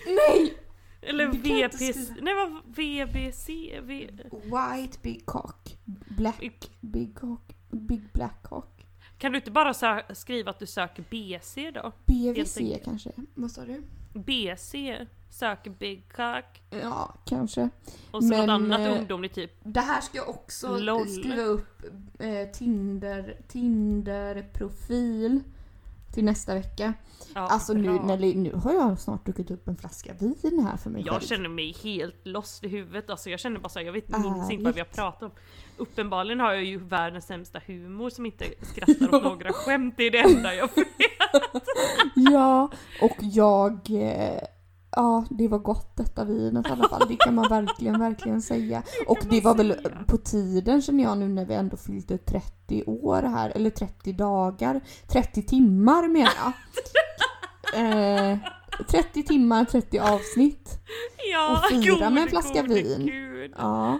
Nej! Eller VPC. Nej vad VBC? V... White big cock. Black big cock. Big black cock. Kan du inte bara skriva att du söker BC då? BVC kanske? Vad sa du? BC söker Big Cock. Ja, kanske. Och så Men, något annat eh, ungdomligt typ. Det här ska jag också LOL. skriva upp eh, Tinder, Tinder-profil till nästa vecka. Ja, alltså nu. Nelly, nu har jag snart druckit upp en flaska vin här för mig Jag själv. känner mig helt lost i huvudet. Alltså jag känner bara så här, jag vet, minns inte vad vi har pratat om. Uppenbarligen har jag ju världens sämsta humor som inte skrattar åt några skämt. Det är det enda jag vet. Ja, och jag... Ja, det var gott detta vinet i alla fall. Det kan man verkligen, verkligen säga. Och det var väl på tiden känner jag nu när vi ändå fyllde 30 år här, eller 30 dagar. 30 timmar menar jag. Eh, 30 timmar, 30 avsnitt. Ja, Och fira med en flaska gode vin. Gud. Ja,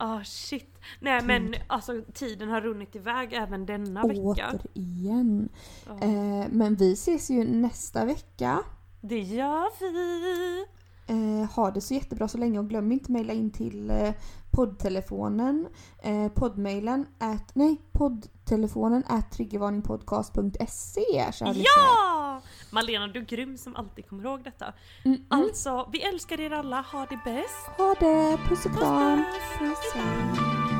Ah shit. Nej men alltså tiden har runnit iväg även denna vecka. återigen. Ja. Eh, men vi ses ju nästa vecka. Det gör vi! Eh, ha det så jättebra så länge och glöm inte mejla in till eh, poddtelefonen, eh, poddmailen, at, nej, poddtelefonen at triggervarningpodcast.se. Ja! Malena, du är grym som alltid kommer ihåg detta. Mm, mm. Alltså, vi älskar er alla, ha det bäst! Ha det, puss och kram! Puss, puss.